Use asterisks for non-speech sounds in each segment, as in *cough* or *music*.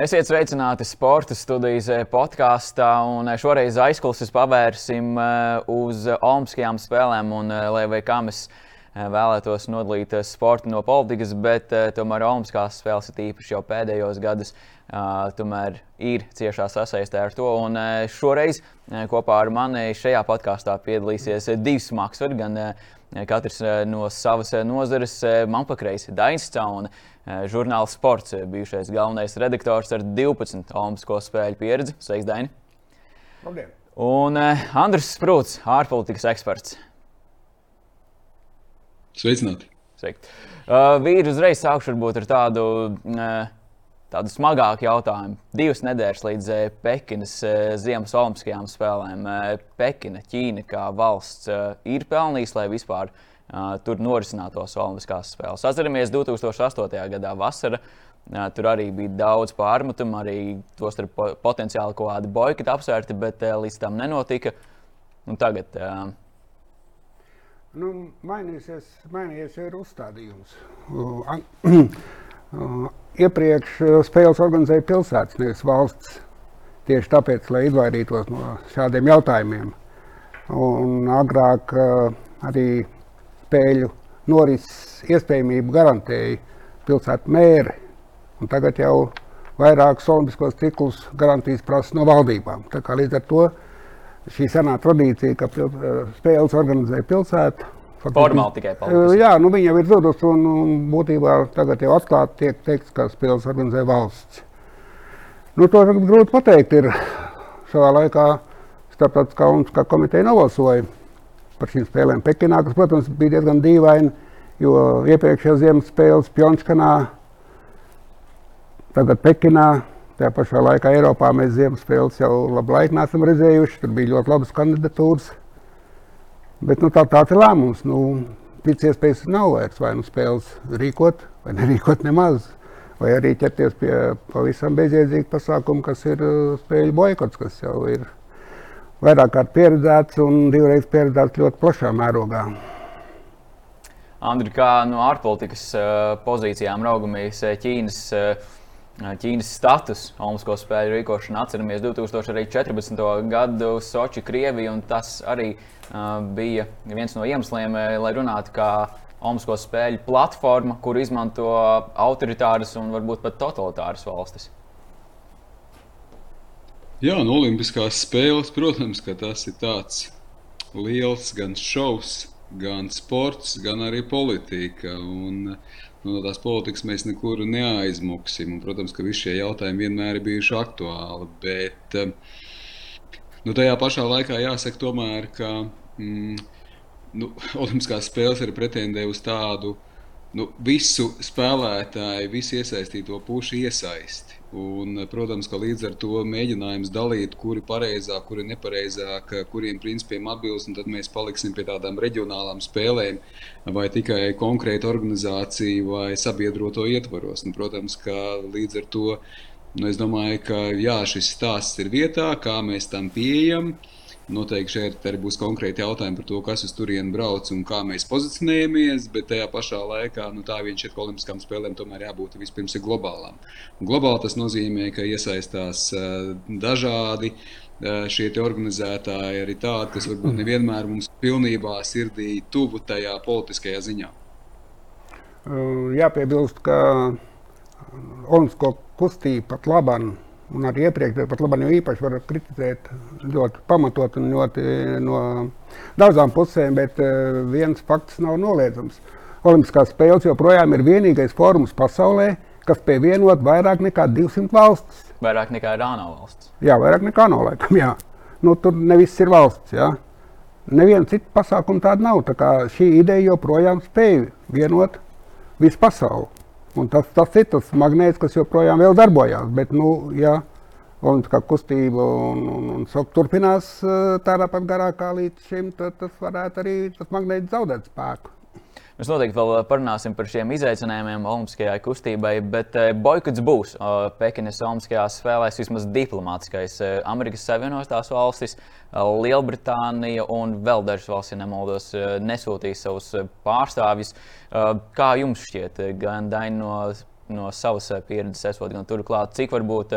Esiet sveicināti sporta studijas podkāstā, un šoreiz aizklases pavērsim uz Olimpiskajām spēlēm. Un, lai vai kā mēs vēlētos nodalīt sportu no politikas, bet tomēr Olimpiskās spēles ir īpaši jau pēdējos gados. Tomēr ir ciešā sasaistē ar to. Un šoreiz kopā ar mani šajā podkāstā piedalīsies divi smagsveri. Gan katrs no savas nozares, man pakreis Dainis Cauna žurnāla sports, bijušais galvenais redaktors ar 12 Olimpisko spēļu pieredzi. Sveiks, Daini! Labdien! Un uh, Andris Sprūts, ārpolitikas eksperts. Sveicināti! Sveiki. Uh, Vīri uzreiz sākšu varbūt ar tādu, uh, tādu smagāku jautājumu. Divas nedēļas līdz uh, Pekinas uh, Ziemas Olimpiskajām spēlēm. Uh, Pekina, Ķīna kā valsts uh, ir pelnījusi, lai vispār uh, tur norisinātos Olimpiskās spēles. Atceramies, 2008. gadā vasarā. Tur arī bija daudz pārmetumu, arī tos ar potenciāli kaut kādi boikoti apsvērti, bet līdz tam nenotika. Un tagad Nu, mainīsies, mainījies ir uzstādījums. *clears throat* Iepriekš spēles organizēja pilsētas, nevis valsts. Tieši tāpēc, lai izvairītos no šādiem jautājumiem. Un agrāk arī spēļu norises iespējamību garantēja pilsētu mēri. Tagad jau vairākus olimpiskos ciklus garantijas prasa no valdībām. Līdz ar to šī senā tradīcija, ka pil, spēles organizē pilsēta. Formāli tikai paldies. Jā, nu viņa ir zudusi un, un būtībā tagad jau atklāti tiek teikts, ka spēles organizē valsts. Nu, to grūti pateikt. Ir savā laikā starptautiskā olimpiskā komiteja novalsoja par šīm spēlēm Pekinā, kas, protams, bija diezgan dīvaini, jo iepriekšējā ziemas spēles Pjončkanā, tagad Pekinā, tajā pašā laikā Eiropā mēs ziemas spēles jau labu laiku neesam redzējuši, tur bija ļoti labas kandidatūras, bet nu, tā, tāds ir lēmums. Nu, Cits iespējas nav vairs vai nu spēles rīkot, vai nerīkot nemaz. Vai arī ķerties pie pavisam bezjēdzīga pasākuma, kas ir spēļu boikots, kas jau ir vairāk kārt pieredzēts un divreiz pieredzēts ļoti plašā mērogā. Andri, kā no ārpolitikas uh, pozīcijām raugamies Ķīnas, uh, Ķīnas status Olimpisko spēļu rīkošanā. Atceramies 2014. gadu Sochi, Krieviju, un tas arī bija viens no iemesliem, lai runātu kā Olimpisko spēļu platforma, kur izmanto autoritāras un varbūt pat totalitāras valstis. Jā, no Olimpiskās spēles, protams, ka tas ir tāds liels gan šovs, gan sports, gan arī politika. Un, nu, no tās politikas mēs nekur neaizmuksim. Un, protams, ka visi šie jautājumi vienmēr ir bijuši aktuāli. Bet nu, tajā pašā laikā jāsaka, tomēr, ka mm, nu, *laughs* Olimpiskās spēles ir pretendē uz tādu nu, visu spēlētāju, visu iesaistīto pušu iesaisti. Un, protams, ka līdz ar to mēģinājums dalīt, kuri pareizāk, kuri nepareizāk, kuriem principiem atbilst, un tad mēs paliksim pie tādām reģionālām spēlēm, vai tikai konkrēta organizācija vai sabiedroto ietvaros. Un, protams, ka līdz ar to nu, es domāju, ka jā, šis stāsts ir vietā, kā mēs tam pieejam. Noteikti šeit arī būs konkrēti jautājumi par to, kas uz turieni brauc un kā mēs pozicionējamies, bet tajā pašā laikā nu, tā viņš ir olimpiskām spēlēm tomēr jābūt vispirms globālām. Un globāli tas nozīmē, ka iesaistās uh, dažādi uh, šie organizētāji, arī tādi, kas varbūt nevienmēr mums pilnībā sirdī tuvu tajā politiskajā ziņā. Jāpiebilst, ka Olimpisko kustība pat labāk un arī iepriekš, pat labi, jau īpaši var kritizēt ļoti pamatot un ļoti no daudzām pusēm, bet uh, viens fakts nav noliedzams. Olimpiskās spēles joprojām ir vienīgais fórums pasaulē, kas spēj vienot vairāk nekā 200 valstis. Vairāk nekā ANO valsts. Jā, vairāk nekā ANO laikam. Jā. Nu, tur nevis ir valsts. Jā. Neviena cita pasākuma tāda nav. Tā šī ideja joprojām spēj vienot visu pasauli. Un tas, tas ir tas magnēts, kas joprojām darbojās. Bet, nu, ja Olimpiskā kustība un, un, un, un turpinās eh, tādā pat garā kā līdz šim, tad tas varētu arī tas magnēts zaudēt spēku. Mēs noteikti vēl parunāsim par šiem izaicinājumiem Olimpiskajai kustībai, bet eh, boikots būs Pekinas Olimpiskajās spēlēs vismaz diplomātiskais. Eh, Amerikas Savienotās valstis, Lielbritānija un vēl dažas valsts, ja nemaldos, nesūtīs savus pārstāvjus. Kā jums šķiet, gan Daina no no savas pieredzes, esot gan turklāt, cik varbūt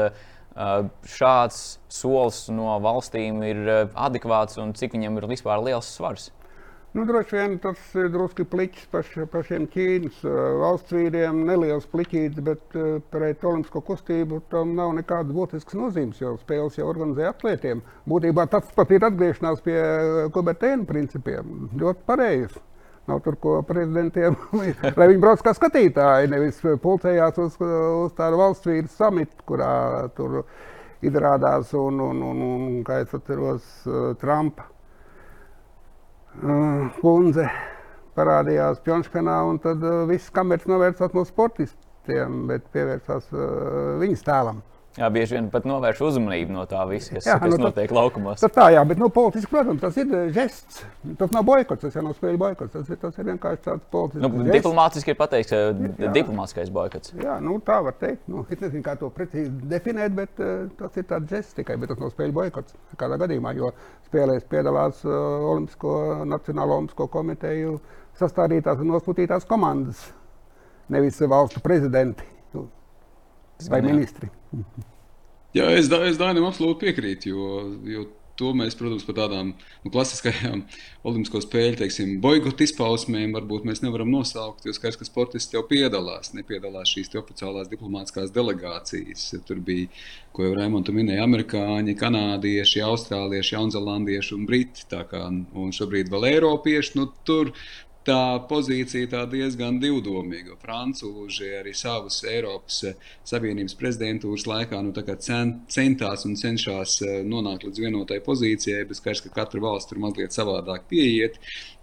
šāds solis no valstīm ir adekvāts un cik viņam ir vispār liels svars? Nu, droši vien tas ir drusku pliķis paš, pašiem Ķīnas valsts vīriem, neliels pliķītis, bet pret olimpisko kustību tam nav nekādas būtiskas nozīmes, jo spēles jau organizē atlētiem. Būtībā tas pat ir atgriešanās pie Kubertēna principiem. Ļoti pareizi. Nav tur ko prezidentiem, *laughs* lai viņi brauc kā skatītāji, nevis pulcējās uz, uz tādu valsts vīru samitu, kurā tur izrādās un, un, un, un kā es atceros, Trumpa kundze parādījās Pjončkanā, un tad viss kameras novērsās no sportistiem, bet pievērsās viņas tēlam. Jā, bieži vien pat novērš uzmanību no tā visa, kas, jā, kas nu, notiek tas, laukumos. Tas tā, jā, bet nu, politiski, protams, tas ir žests. Tas nav boikots, tas jau nav spēļu boikots. Tas tas ir vienkārši tāds politisks. Nu, diplomātiski ir pateikts, ka diplomātiskais boikots. Jā, nu, tā var teikt. Nu, es nezinu, kā to precīzi definēt, bet uh, tas ir tāds žests tikai, bet tas nav spēļu boikots. Kādā gadījumā, jo spēlēs piedalās uh, Olimpisko, Nacionālo Olimpisko komiteju sastādītās un nosūtītās komandas, nevis valstu prezidenti vai ministri. Jā, es, es Dainam absolūti piekrītu, jo, jo to mēs, protams, par tādām nu, klasiskajām olimpisko spēļu teiksim, boikotu izpausmēm varbūt mēs nevaram nosaukt, jo skaidrs, ka sportisti jau piedalās, nepiedalās šīs oficiālās diplomātiskās delegācijas. Tur bija, ko jau Raimonds minēja, amerikāņi, kanādieši, austrālieši, jaunzēlandieši un briti. Kā, un šobrīd vēl eiropieši. Nu, tur tā pozīcija tā diezgan divdomīga. Francūži arī savas Eiropas eh, Savienības prezidentūras laikā nu, cen, centās un cenšas eh, nonākt līdz vienotai pozīcijai, bet skaidrs, ka katra valsts tur mazliet savādāk pieiet.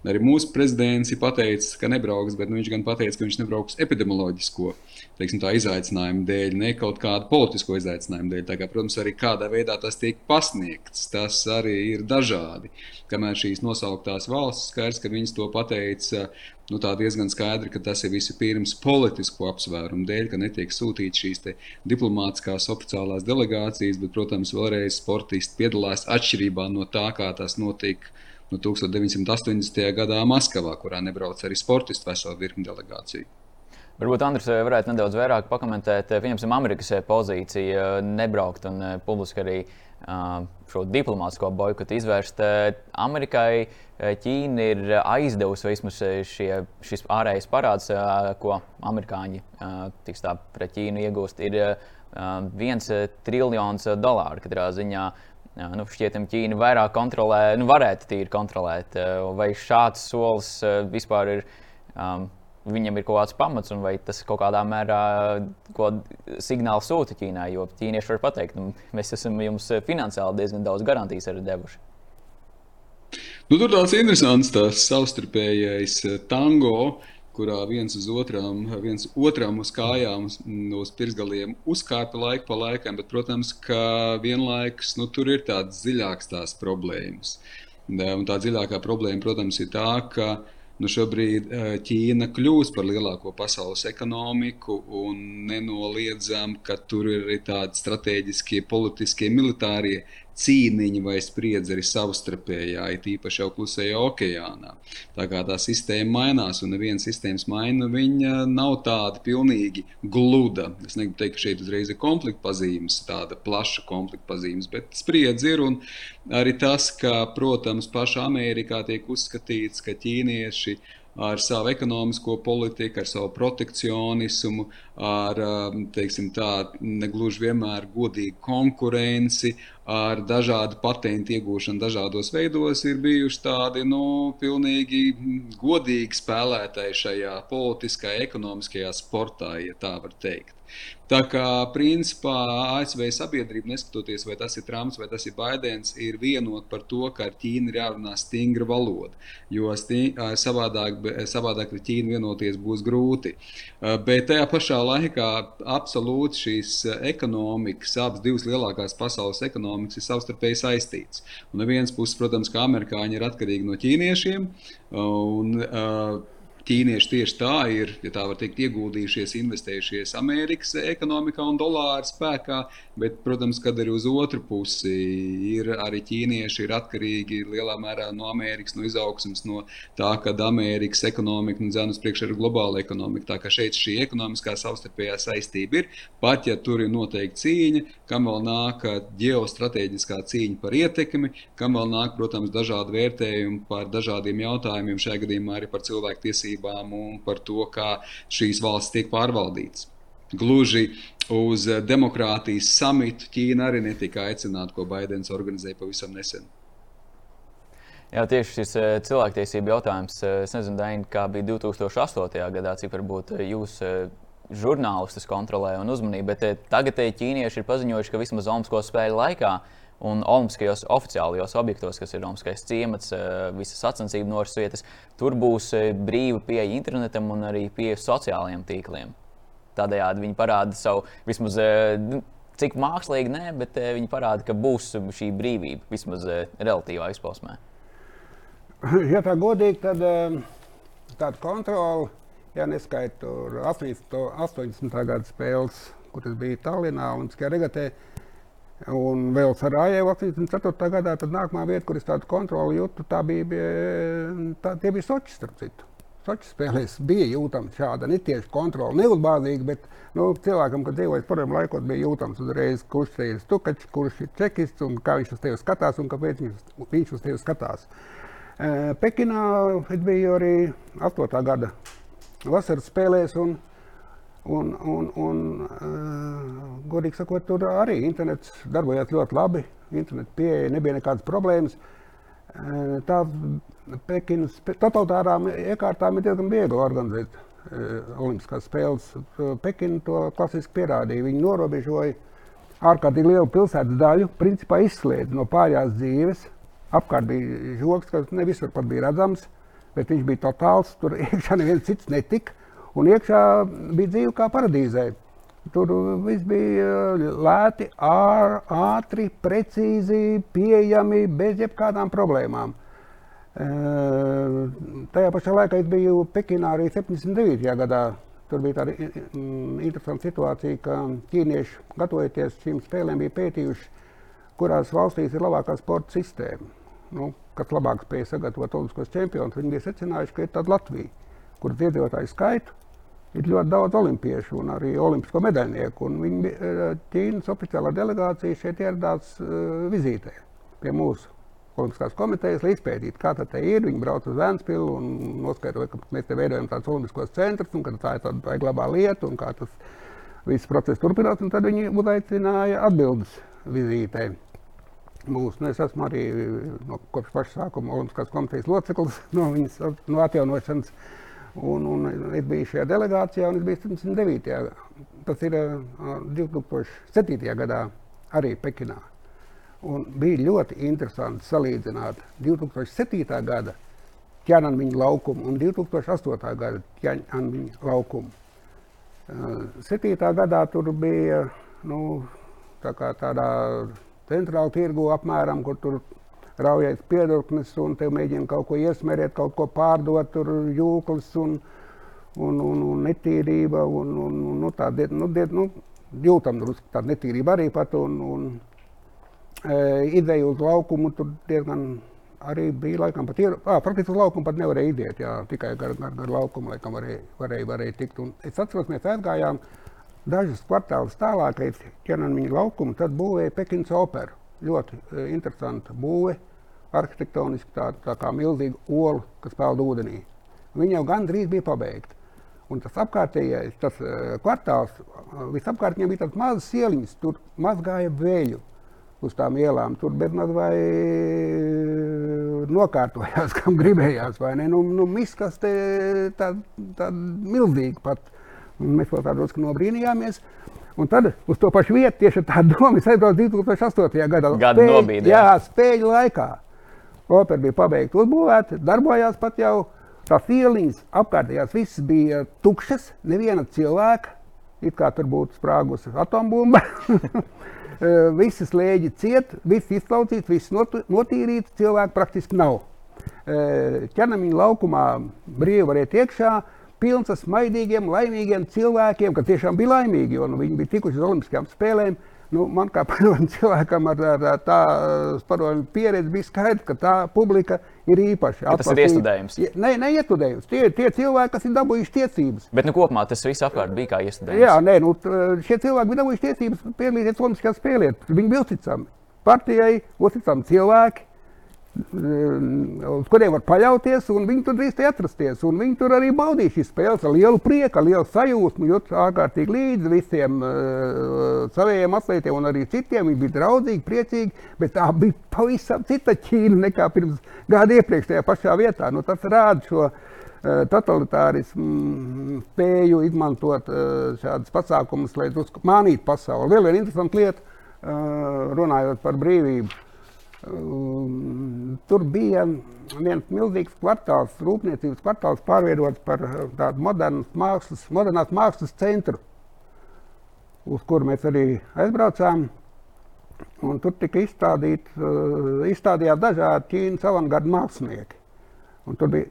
Arī mūsu prezidents ir pateicis, ka nebrauks, bet nu, viņš gan pateica, ka viņš nebrauks epidemioloģisko teiksim, tā, izaicinājumu dēļ, ne kaut kādu politisko izaicinājumu dēļ. Kā, protams, arī kādā veidā tas tiek pasniegts, tas arī ir dažādi. Kamēr šīs nosauktās valsts skaidrs, ka viņas to pateica nu, diezgan skaidri, ka tas ir vispirms politisku apsvērumu dēļ, ka netiek sūtītas šīs diplomātiskās oficiālās delegācijas, bet, protams, vēlreiz sportisti piedalās atšķirībā no tā, kā tas notika. No 1980. gadā Maskavā, kurā nebrauc arī sportisti veselu virkni delegāciju. Varbūt Andris eh, varētu nedaudz vairāk pakomentēt, eh, pieņemsim, Amerikas eh, pozīciju, nebraukt un publiski arī šo diplomātsko boikotu izvērst. Amerikai Ķīna ir aizdevusi vismaz šie, šis ārējais parāds, ko amerikāņi tā, pret Ķīnu iegūst, ir viens triljons dolāru katrā ziņā. Nu, šķietam, Ķīna vairāk kontrolē, nu, varētu tīri kontrolēt. Vai šāds solis vispār ir viņam ir kaut kāds pamats, un vai tas kaut kādā mērā signālu sūta Ķīnai. Jo ķīnieši var pateikt, nu, mēs esam jums finansiāli diezgan daudz garantijas arī devuši. Nu, tur tāds interesants tās savstarpējais eh, tango, kurā viens uz otram, viens otram uz kājām, uz pirksgaliem uzkāpa laiku pa laikam, bet, protams, ka vienlaikus nu, tur ir tādas dziļākas tās problēmas. Un tā dziļākā problēma, protams, ir tā, ka uh, Nu, šobrīd eh, Ķīna kļūs par lielāko pasaules ekonomiku, un nenoliedzam, ka tur ir arī tādi strateģiskie, politiskie, militārie cīniņi vai spriedzi arī savstarpējā, it īpaši jau klusajā okeānā. Tā kā tā sistēma mainās, un neviena sistēmas maina, viņa nav tāda pilnīgi gluda. Es negribu teikt, ka šeit uzreiz ir konflikta pazīmes, tāda plaša konflikta pazīmes, bet spriedzi ir. Un arī tas, ka, protams, pašā Amerikā tiek uzskatīts, ka ķīnieši ar savu ekonomisko politiku, ar savu protekcionismu, ar teiksim, tā, negluži vienmēr godīgu konkurenci, ar dažādu patentu iegūšanu dažādos veidos, ir bijuši tādi nu, pilnīgi godīgi spēlētāji šajā politiskajā, ekonomiskajā sportā, ja tā var teikt. Tā kā principā ASV sabiedrība, neskatoties vai tas ir Trumps vai tas ir Baidens, ir vienota par to, ka ar Ķīnu ir jārunā stingra valoda. Jo stī, savādāk, savādāk ar Ķīnu vienoties būs grūti. Bet tajā pašā laikā absolūti šīs ekonomikas, abas divas lielākās pasaules ekonomikas ir savstarpēji saistītas. Un no vienas puses, protams, ka amerikāņi ir atkarīgi no ķīniešiem. Un, uh, ķīnieši tieši tā ir, ja tā var teikt, ieguldījušies, investējušies Amerikas ekonomikā un dolāra spēkā, bet, protams, kad arī uz otru pusi ir arī ķīnieši ir atkarīgi lielā mērā no Amerikas, no izaugsmas, no tā, ka Amerikas ekonomika nu, dzēnas priekšā ir globāla ekonomika. Tā kā šeit šī ekonomiskā savstarpējā saistība ir, pat ja tur ir noteikti cīņa, kam vēl nāk ģeostrateģiskā cīņa par ietekmi, kam vēl nāk, protams, dažādi vērtējumi par dažādiem jautājumiem, šajā gadījumā arī par cilvēku tiesību tiesībām un par to, kā šīs valsts tiek pārvaldītas. Gluži uz demokrātijas samitu Ķīna arī netika aicināta, ko Baidens organizēja pavisam nesen. Jā, tieši šis eh, cilvēktiesību jautājums. Eh, es nezinu, Daini, kā bija 2008. gadā, cik varbūt eh, jūs žurnālistus kontrolē un uzmanību, bet tagad ķīnieši ir paziņojuši, ka vismaz Olimpisko spēļu laikā uh, Un Olimpiskajos oficiālajos objektos, kas ir Olimpiskais ciemats, eh, visas sacensību norises vietas, tur būs eh, brīva pieeja internetam un arī pieeja sociālajiem tīkliem. Tādējādi viņi parāda savu vismaz. Eh, cik mākslīgi, nē, bet viņi parāda, ka būs šī brīvība vismaz relatīvā izpausmē. Ja tā godīgi, tad tāda kontrola, ja neskaitu 80. 80. gada spēles, kur tas bija Tallinā un Skaregatē, Un vēl Sarajevā 84. gadā, tad nākamā vieta, kur es tādu kontroli jūtu, tā bija, tā, tie bija Sočis, starp citu. Sočis spēlēs bija jūtama šāda ne tieši kontrola, neuzbāzīga, bet nu, cilvēkam, kad dzīvojas padomju laikos, bija jūtams uzreiz, kurš te ir stukačs, kurš ir čekists un kā viņš uz tevi skatās un kāpēc viņš, viņš uz tevi skatās. Pekinā es biju arī 8. gada vasaras spēlēs. Un, Un, un, un, uh, godīgi sakot, tur arī internets darbojās ļoti labi. Internetu pieeja nebija nekādas problēmas. Uh, tā Pekinas totalitārām iekārtām ir diezgan viegli organizēt uh, Olimpiskās spēles. Pekina to klasiski pierādīja. Viņi norobežoja ārkārtīgi lielu pilsētas daļu, principā izslēdza no pārējās dzīves. Apkārt bija žoks, kas ne visur pat bija redzams, bet viņš bija totāls. Tur *laughs* iekšā neviens cits netika. Un iekšā bija dzīve kā paradīzē. Tur viss bija lēti, ār, ātri, precīzi, pieejami, bez jebkādām problēmām. E, tajā pašā laikā es biju Pekinā arī 79. gadā. Tur bija tāda interesanta situācija, ka ķīnieši, gatavojoties šīm spēlēm, bija pētījuši, kurās valstīs ir labākā sporta sistēma. Nu, kas labāk spēja sagatavot olimpiskos čempionus, viņi bija secinājuši, ka ir tāda Latvija, kuras iedzīvotāju skaitu ir ļoti daudz olimpiešu un arī olimpisko medaļnieku. Viņi, eh, Ķīnas oficiālā delegācija šeit ieradās uh, vizītē pie mūsu Olimpiskās komitejas, lai izpētītu, kā tā ir. Viņi brauc uz Vēnspilu un noskaidroja, ka mēs te veidojam tādus olimpiskos centrus un ka tā ir tāda glabā lieta un kā tas viss process turpinās. Tad viņi uzaicināja atbildes vizītē. Mūsu, nu, es esmu arī no kopš paša sākuma Olimpiskās komitejas loceklis *laughs* no viņas no atjaunošanas. Uh, Un, un es biju šajā delegācijā, un es biju 79. Tas ir uh, 2007. gadā arī Pekinā. Un bija ļoti interesanti salīdzināt 2007. gada ķēniņa laukumu un 2008. gada ķēniņa laukumu. Uh, 7. gadā tur bija nu, tā tādā centrāla tirgu apmēram, kur tur raujais piedurknis un te mēģina kaut ko iesmērēt, kaut ko pārdot, tur jūklis un, un, un, un netīrība. Un, un, un, nu, tā, nu, diet, nu, jūtam drusku tāda netīrība arī pat. Un, un, e, ideja uz laukumu tur diezgan arī bija laikam pat ir, ah, praktiski uz laukumu pat nevarēja iziet, jā, tikai gar, gar, gar laukumu laikam varēja, varēja, varēja tikt. Un es atceros, mēs aizgājām dažus kvartālus tālāk, līdz ķermeņa laukumu, tad būvēja Pekinas operu. Ļoti e, interesanta būve arhitektoniski tā, tā kā milzīga ola, kas peld ūdenī. Viņa jau gandrīz bija pabeigta. Un tas apkārtējais, tas uh, kvartāls, uh, visapkārt viņam bija tāds mazs ieliņas, tur mazgāja vēļu uz tām ielām. Tur bezmaz vai nokārtojās, *laughs* kam gribējās, vai ne? Nu, nu miskas te tā, tā milzīgi pat. Un mēs vēl tādos nobrīnījāmies. Un tad uz to pašu vietu tieši tā doma *laughs* aizbrauca 2008. gadā. Gada nobīdē. Jā, spēļu laikā. Opera bija pabeigta uzbūvēta, darbojās pat jau. Tās ieliņas apkārtējās visas bija tukšas, neviena cilvēka. It kā tur būtu sprāgusi atombumba. *laughs* Visi slēdzi ciet, viss izslaucīts, viss notīrīts, cilvēku praktiski nav. ķermeņa laukumā brīvi varēt iekšā. Pilns ar smaidīgiem, laimīgiem cilvēkiem, kas tiešām bija laimīgi, jo nu, viņi bija tikuši uz Olimpiskajām spēlēm. Nu, man kā *laughs* cilvēkam ar, ar, ar tādu padomu pieredzi bija skaidrs, ka tā publika ir īpaša. Tas ir iestudējums. Nē, ne iestudējums. Tie ir tie cilvēki, kas ir dabūjuši tiesības. Bet nu, kopumā tas viss apkārt bija kā iestudējums. Jā, nē, nu, šie cilvēki bija dabūjuši tiesības piedalīties Olimpiskajās spēlēs. Viņi bija uzticami. Partijai uzticami cilvēki uz kuriem var paļauties, un viņi tur drīz atrasties. Viņi tur arī baudīja šīs spēles ar lielu prieku, ar lielu sajūsmu, jūt ārkārtīgi līdzi visiem uh, saviem atlētiem un arī citiem. Viņi bija draudzīgi, priecīgi, bet tā bija pavisam cita Ķīna nekā pirms gada iepriekš tajā pašā vietā. Nu, tas rāda šo uh, totalitārismu spēju izmantot uh, šādus pasākumus, lai mānītu pasauli. Vēl viena interesanta lieta, runājot par brīvību Tur bija viens milzīgs kvartāls, rūpniecības kvartāls, pārveidots par tādu modernas mākslas, modernās mākslas centru, uz kuru mēs arī aizbraucām. Un tur tika izstādīt, izstādījās dažādi Ķīnas avangarda mākslinieki. Un tur bija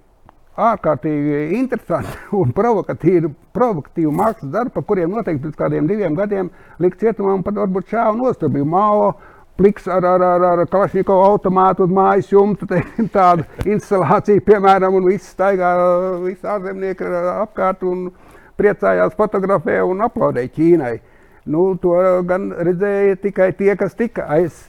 ārkārtīgi interesanti *laughs* un provokatīvi, provokatīvi mākslas darbi, par kuriem noteikti pēc kādiem diviem gadiem likt cietumā un pat varbūt šāva nost. Tur bija Mao, pliks ar, ar, ar, ar Kalašņikovu automātu uz mājas jumta, *laughs* tāda instalācija, piemēram, un viss staigā, visi ārzemnieki apkārt un priecājās, fotografē un aplaudēja Ķīnai. Nu, to gan redzēja tikai tie, kas tika aiz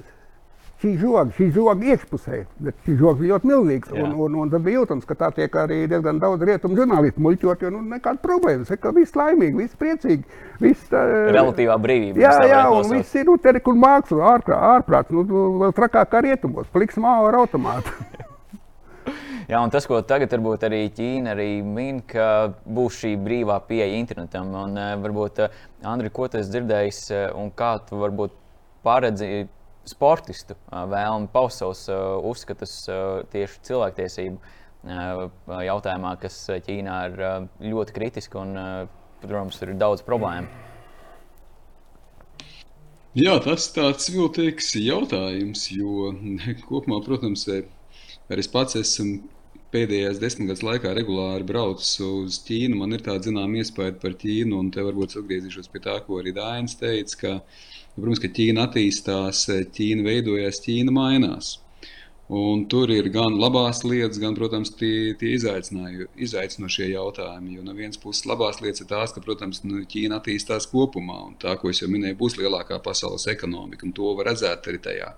šī žoga, šī žoga iekšpusē. Šī žoga bija ļoti milzīga. Un, un, un tas bija jūtams, ka tā tiek arī diezgan daudz rietumu žurnālistu muļķot. Jo nu, nekāda problēma. Ir viss laimīgi, viss priecīgi. Viss, uh, Relatīvā brīvība. Jā, jā un viss ir nu, terikul māksla, ārprāts. Nu, vēl trakāk kā rietumos. Pliks māva ar automātu. *laughs* *laughs* Jā, un tas, ko tagad varbūt arī Ķīna arī min, ka būs šī brīvā pieeja internetam. Un, uh, varbūt, uh, Andri, ko tu esi dzirdējis un kā tu varbūt paredzi sportistu vēlmi paust savus uzskatus tieši cilvēktiesību jautājumā, kas Ķīnā ir ļoti kritiski un, protams, ir daudz problēmu. Jā, tas ir tāds viltīgs jautājums, jo *laughs* kopumā, protams, arī es pats esmu pēdējās desmitgades laikā regulāri braucis uz Ķīnu. Man ir tāda zināmā iespēja par Ķīnu, un te varbūt atgriezīšos pie tā, ko arī Dainis teica, ka Protams, ka Ķīna attīstās, Ķīna veidojas, Ķīna mainās. Un tur ir gan labās lietas, gan, protams, tie, tie izaicinošie jautājumi. Jo no vienas puses, labās lietas ir tās, ka, protams, nu, Ķīna attīstās kopumā. Un tā, ko es jau minēju, būs lielākā pasaules ekonomika. Un to var redzēt arī tajā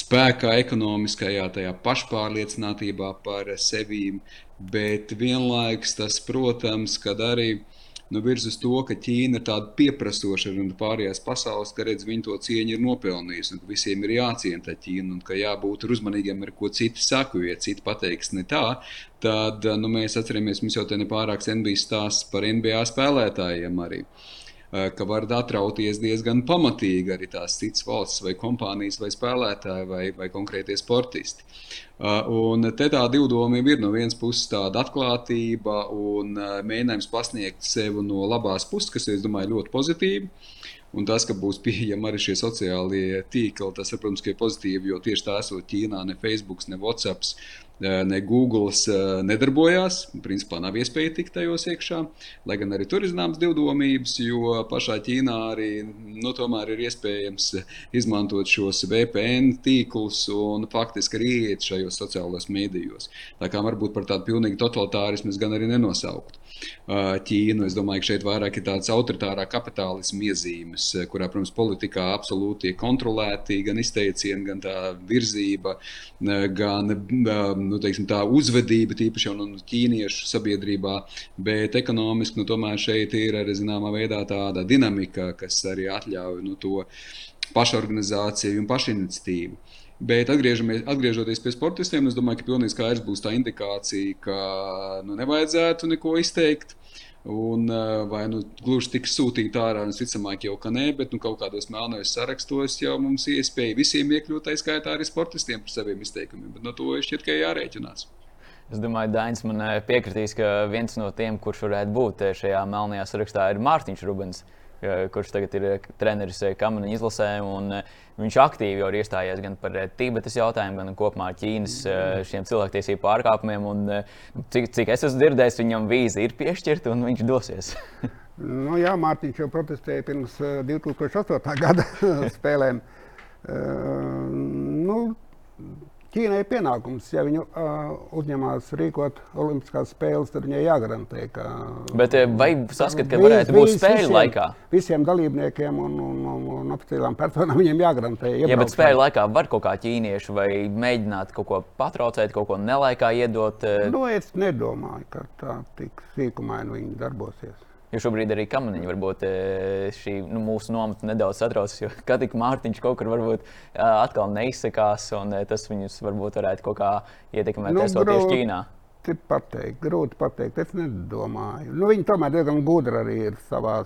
spēkā, ekonomiskajā, tajā pašpārliecinātībā par sevi. Bet vienlaikus tas, protams, kad arī nu, virz uz to, ka Ķīna ir tāda pieprasoša un pārējās pasaules, ka redz, viņi to cieņu ir nopelnījusi un ka visiem ir jāciena tā Ķīna un ka jābūt uzmanīgiem ar ko citi saka, jo ja citi pateiks ne tā, tad nu, mēs atceramies, mums jau te nepārāks NBA stāsts par NBA spēlētājiem arī. Uh, ka var atrauties diezgan pamatīgi arī tās citas valsts, vai kompānijas, vai spēlētāji, vai, vai konkrētie sportisti. Eh, un te tā divdomība ir no vienas puses tāda atklātība un eh, mēģinājums pasniegt sevi no labās puses, kas, es domāju, ļoti pozitīvi. Un tas, ka būs pieejami arī šie sociālie tīkli, tas, protams, ir pozitīvi, jo tieši tā esot Ķīnā, ne Facebook, ne WhatsApp, ne Google nedarbojās. Principā nav iespēja tikt tajos iekšā. Lai gan arī tur ir zināmas divdomības, jo pašā Ķīnā arī nu, ir iespējams izmantot šos VPN tīklus un faktiski arī iet šajos sociālajos mēdījos. Tā kā varbūt par tādu pilnīgi totalitārismu es gan arī nenosauktu. Ķīnu. Es domāju, ka šeit vairāk ir tāds autoritārā kapitālisma iezīmes, kurā, protams, politikā absolūti tiek kontrolēti gan izteicieni, gan tā virzība, gan nu, teiksim, tā uzvedība, tīpaši jau no nu, ķīniešu sabiedrībā. Bet ekonomiski nu, tomēr šeit ir arī zināmā veidā tāda dinamika, kas arī ļauj nu, to pašorganizāciju un pašiniciatīvu. Bet atgriežoties pie sportistiem, es domāju, ka pilnīgi skaidrs būs tā indikācija, ka nu, nevajadzētu neko izteikt. Un, eh, vai nu gluži tiks sūtīta ārā, visticamāk, jau ka nē, bet nu, kaut kādos melnajos sarakstos jau mums ir iespēja visiem iekļūt, tā skaitā arī sportistiem par saviem izteikumiem. Bet no to šķiet, ka jārēķinās. Es domāju, Dainis man eh, piekritīs, ka viens no tiem, kurš varētu būt eh, šajā melnajā sarakstā, ir Mārtiņš Rubens. Kurš tagad ir treneris Kamaņa izlasē. Un, viņš aktīvi jau ir iestājies gan par Tibetas jautājumu, gan kopumā Ķīnas cilvēktiesību pārkāpumiem. Un, cik, cik es esmu dzirdējis, viņam vīza ir piešķirta un viņš dosies. *laughs* nu, jā, Mārtiņš jau protestēja pirms 2008. gada *laughs* spēlēm. Uh, nu, Ķīnai ir pienākums, ja viņi uh, uzņemās rīkot Olimpiskās spēles, tad viņai jāgarantē, ka. Bet vai saskatāt, ka varētu būt spēļu visiem, laikā? Visiem dalībniekiem un, un, un, un oficiālām personām viņiem jāgarantē. Jā, bet spēļu laikā var kaut kā ķīnieši vai mēģināt kaut ko patraucēt, kaut ko nelaikā iedot. Nu, es nedomāju, ka tā tik sīkumaini viņi darbosies. Jo šobrīd arī kamaniņa varbūt e, šī nu, mūsu nomata nedaudz satraucas, jo *laughs* kad tik Mārtiņš kaut kur varbūt atkal neizsakās, un e, tas viņus varbūt varētu kaut kā ietekmēt, nu, esoties Ķīnā. Pateikt, grūti pateikt. Es nedomāju. Nu, viņi tomēr diezgan gudri arī ir savā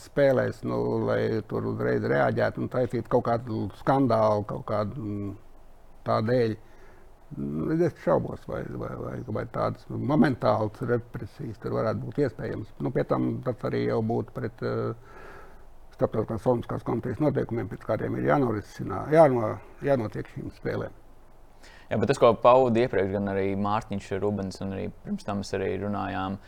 spēlēs, nu, lai tur uzreiz reaģētu un taisītu kaut kādu skandālu, kaut kādu mm, tādu dēļ. Es šaubos, vai, vai, vai, vai tādas momentālas represijas tur varētu būt iespējamas. Nu, pie tam tas arī jau būtu pret uh, starptautiskās olimpiskās komitejas noteikumiem, pēc kādiem ir jānorisinā, jāno, jānotiek šīm spēlēm. Jā, bet tas, ko paudu iepriekš, gan arī Mārtiņš Rubens, un arī pirms tam mēs arī runājām.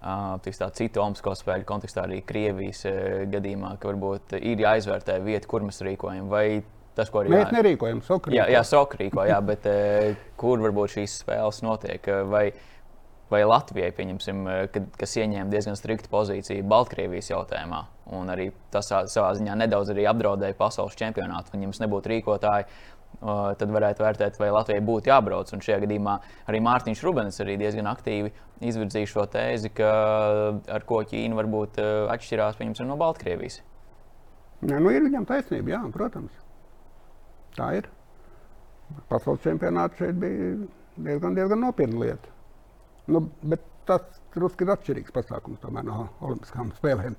Uh, citu Olimpisko spēļu kontekstā, arī Krievijas uh, gadījumā, ka varbūt ir jāizvērtē vieta, kur mēs rīkojam. Vai tas, ko arī mēs nerīkojam. Sokrīko. Jā, jā sokrīko, jā, bet eh, kur varbūt šīs spēles notiek? Eh, vai, vai Latvijai, pieņemsim, eh, kad, kas ieņēma diezgan striktu pozīciju Baltkrievijas jautājumā, un arī tas savā ziņā nedaudz arī apdraudēja pasaules čempionātu. Ja mums nebūtu rīkotāji, tad varētu vērtēt, vai Latvijai būtu jābrauc. Un šajā gadījumā arī Mārtiņš Rubens arī diezgan aktīvi izvirzīja šo tēzi, ka ar ko Ķīna varbūt atšķirās no Baltkrievijas. Ja, nu, ir viņam taisnība, jā, protams. Tā ir. Pasaules čempionāts šeit bija diezgan, diezgan nopietna lieta. Nu, bet tas drusku ir atšķirīgs pasākums no Olimpiskām spēlēm.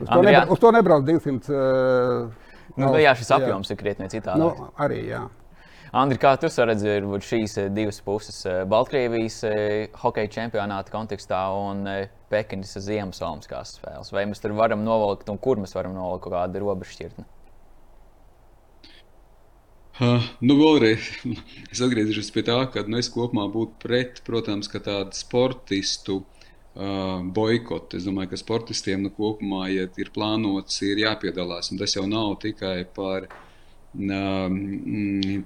Uz to, nebra, uz to nebrauc 200. Uh, nu, valsts, jā, šis apjoms jā. ir krietni citāds. Nu, arī, jā. Andri, kā tu redzi šīs eh, divas puses eh, - Baltkrievijas eh, hokeja čempionāta kontekstā un Pekinas Ziemassvētku spēles? Vai mēs tur varam novilkt, un kur mēs varam novilkt kādu robežu šķirtni? Uh, nu, vēlreiz *laughs* es atgriezīšos pie tā, ka nu, es kopumā būtu pret, protams, tādu sportistu uh, boikotu. Es domāju, ka sportistiem nu, kopumā, ja ir plānots, ir jāpiedalās. Un tas jau nav tikai par uh,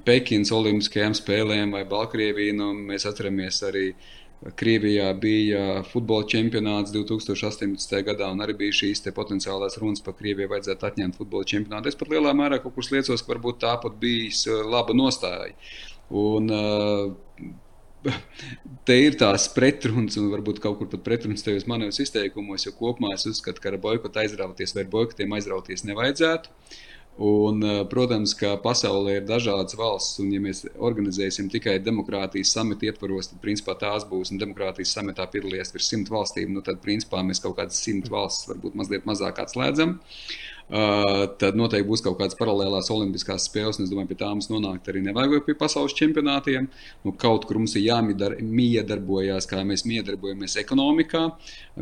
Pekinas Olimpiskajām spēlēm vai Baltkrieviju. Nu, mēs atceramies arī uh, Krievijā bija futbola čempionāts 2018. gadā, un arī bija šīs potenciālās runas par Krieviju vajadzētu atņemt futbola čempionātu. Es pat lielā mērā kaut kur liecos, ka varbūt tā pat bijis uh, laba nostāja. Un, uh, *laughs* te ir tās pretrunas, un varbūt kaut kur pat pretrunas tajos manos izteikumos, jo kopumā es uzskatu, ka ar boikotu aizrauties vai boikotiem aizrauties nevajadzētu. Uh, Un, eh, protams, ka pasaulē ir dažādas valsts, un ja mēs organizēsim tikai demokrātijas samitu ietvaros, tad principā tās būs, un demokrātijas samitā piedalīsies virs simt valstīm, nu tad principā mēs kaut kādas simt valstis varbūt mazliet mazāk atslēdzam. Uh, tad noteikti būs kaut kādas paralēlās Olimpiskās spēles. Es domāju, pie tā mums nonākt arī nevajag pie pasaules čempionātiem. Nu, kaut kur mums ir jāmiedarbojas, kā mēs miedarbojamies ekonomikā,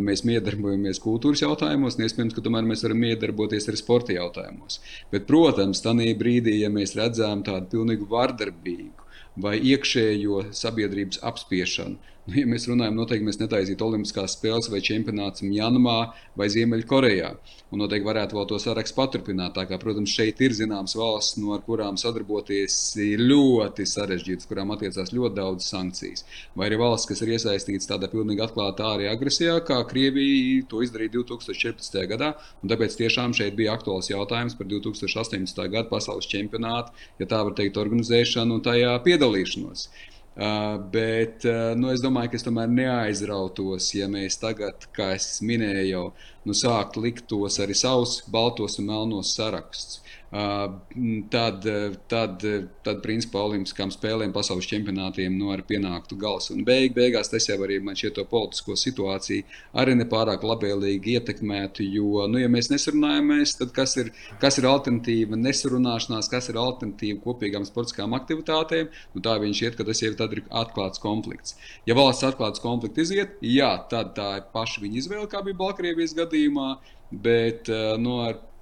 mēs miedarbojamies kultūras jautājumos, un iespējams, ka tomēr mēs varam miedarboties arī sporta jautājumos. Bet, protams, tajā brīdī, ja mēs redzam tādu pilnīgu vardarbīgu vai iekšējo sabiedrības apspiešanu, Nu, *laughs* ja mēs runājam, noteikti mēs netaisītu Olimpiskās spēles vai čempionāts Mjanmā vai Ziemeļkorejā. Un noteikti varētu vēl to sarakstu paturpināt. Tā kā, protams, šeit ir zināmas valsts, no kurām sadarboties ir ļoti sarežģītas, kurām attiecās ļoti daudz sankcijas. Vai arī valsts, kas ir iesaistītas tādā pilnīgi atklātā arī agresijā, kā Krievija to izdarīja 2014. gadā. Tāpēc tiešām šeit bija aktuāls jautājums par 2018. gada pasaules čempionātu, ja tā var teikt, organizēšanu un tajā piedalīšanos. Uh, bet uh, nu, es domāju, ka es tomēr neaizrautos, ja mēs tagad, kā es minēju, jau nu, sāktu likt tos arī savus baltos un melnos sarakstus. Tad, tad, tad principā Olimpiskām spēlēm, pasaules čempionātiem nu, arī pienāktu gals. Un beig, beigās tas jau arī man šķiet to politisko situāciju arī nepārāk labvēlīgi ietekmētu. Jo, nu, ja mēs nesarunājamies, tad kas ir, kas ir alternatīva nesarunāšanās, kas ir alternatīva kopīgām sportiskām aktivitātēm? Nu, tā viņš iet, ka tas jau ir atklāts konflikts. Ja valsts atklāts konflikts iziet, jā, tad tā ir paša viņa izvēle, kā bija Baltkrievijas gadījumā. Bet no nu,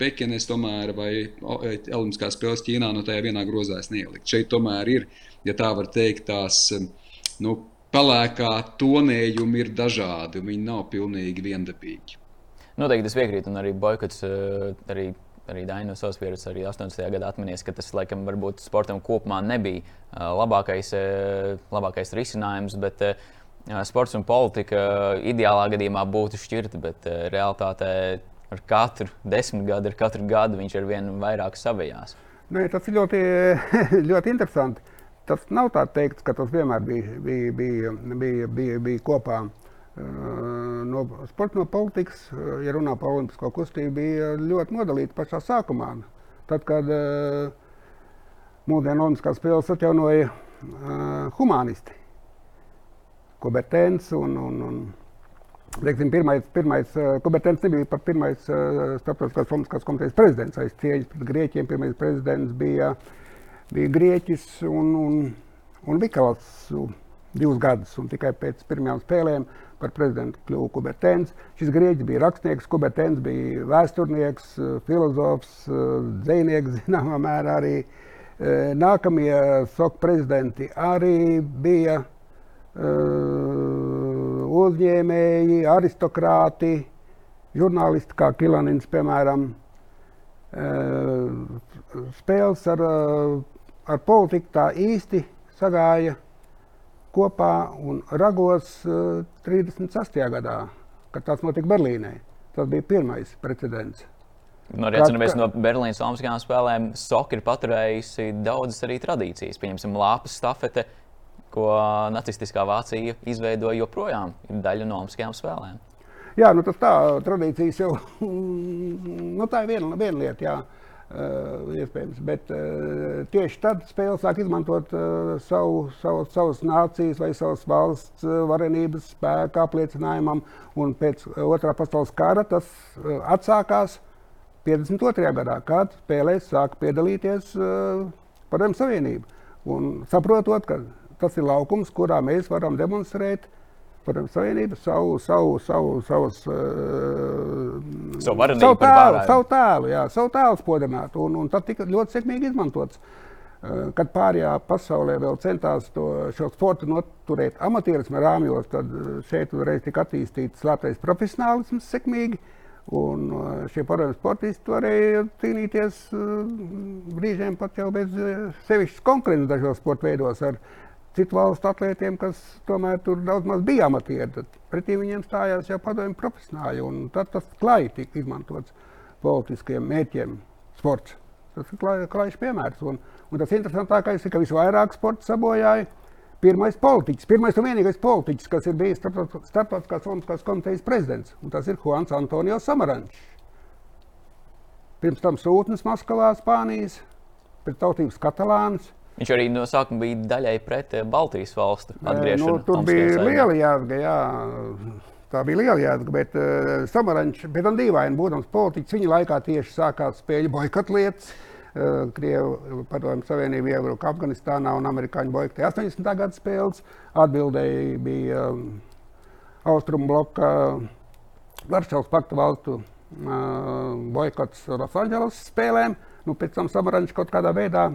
Pekinas tomēr vai Olimpiskās spēles Ķīnā no tajā vienā grozā neielikt. Šeit tomēr ir, ja tā var teikt, tās nu, pelēkā tonējumi ir dažādi. Viņi nav pilnīgi viendabīgi. Noteikti es piekrītu, un arī boikots uh, arī arī Daina no savas pieredzes, arī 80. gadā atminēs, ka tas laikam varbūt sportam kopumā nebija uh, labākais, uh, labākais risinājums. Bet, uh, Sports un politika ideālā gadījumā būtu šķirti, bet realitātē ar katru desmit gadu, ar katru gadu viņš ar vien vairāk savējās. Nē, tas ir ļoti, *laughs* ļoti interesanti. Tas nav tā teikt, ka tas vienmēr bija, bija, bija, bija, bija, bija kopā. No sporta, no politikas, ja runā par olimpisko kustību, bija ļoti nodalīta pašā sākumā. Tad, kad mūsdienu olimpiskās spēles atjaunoja humanisti, Kubertens un, un, un Teiksim, pirmais, pirmais uh, Kubertens nebija pat pirmais uh, starptautiskās olimpiskās komitejas prezidents. Aiz cieņas pret Grieķiem pirmais prezidents bija, bija Grieķis un, un, un Vikals divus gadus. Un tikai pēc pirmajām spēlēm par prezidentu kļuva Kubertens. Šis Grieķis bija rakstnieks, Kubertens bija vēsturnieks, filozofs, dzēnieks, zināmā *laughs* mērā arī. Nākamie SOK prezidenti arī bija uzņēmēji, aristokrāti, žurnālisti kā Kilanins, piemēram, spēles ar, ar politiku tā īsti sagāja kopā un ragos 36. gadā, kad tas notika Berlīnē. Tas bija pirmais precedents. Nu, arī atceramies no Berlīnas Olimpiskajām spēlēm. Soka ir paturējusi daudzas arī tradīcijas. Pieņemsim, lāpas stafete, ko nacistiskā Vācija izveidoja joprojām, ir daļa no Olimpiskajām spēlēm. Jā, nu tas tā tradīcijas jau *laughs* nu, tā ir viena, viena lieta. Jā. Uh, iespējams, bet uh, tieši tad spēle sāk izmantot uh, savu, savu, savas nācijas vai savas valsts uh, varenības spēku apliecinājumam. Un pēc otrā pasaules kara tas uh, atsākās 52. gadā, kad spēlēs sāka piedalīties uh, Padomju Savienība. Un saprotot, ka tas ir laukums, kurā mēs varam demonstrēt Padomju Savienību savu, savu, savu, savus, uh, savu, savu tēlu, savu tēlu, jā, savu tēlu spodrināt. Un, un tas tika ļoti sekmīgi izmantots. Uh, kad pārējā pasaulē vēl centās to, šo sportu noturēt amatierisma rāmjos, tad šeit uzreiz tika attīstīts slēptais profesionālisms sekmīgi. Un šie padomju sportisti varēja cīnīties brīžiem pat jau bez sevišķas konkurences dažos sporta veidos ar citu valstu atlētiem, kas tomēr tur daudz maz bija amatieri. Tad pretī viņiem stājās jau padomju profesionāļi, un tad tas klāji tika izmantots politiskiem mērķiem sports. Tas ir klājš piemērs. Un, un tas interesantākais ir, ka visvairāk sports sabojāja pirmais politiķis, pirmais un vienīgais politiķis, kas ir bijis starptautiskās olimpiskās komitejas prezidents, un tas ir Juans Antonio Samarančs. Pirms tam sūtnis Maskavā, Spānijas, pēc tautības katalāns, Viņš arī no sākuma bija daļai pret eh, Baltijas valstu atgriešanu. Nu, tur bija liela jēga, jā. Tā bija liela jēga, bet uh, Samarančs, bet tam dīvaini, būdams politiķis, viņa laikā tieši sākās spēļu boikotlietas. Uh, Krievu padomju savienība iebruka Afganistānā un amerikāņu boikotēja 80. gada spēles. Atbildēji bija um, Austrumu bloka Varšavas pakta valstu uh, boikots Losandželos spēlēm. Nu, pēc tam Samarančs kaut kādā veidā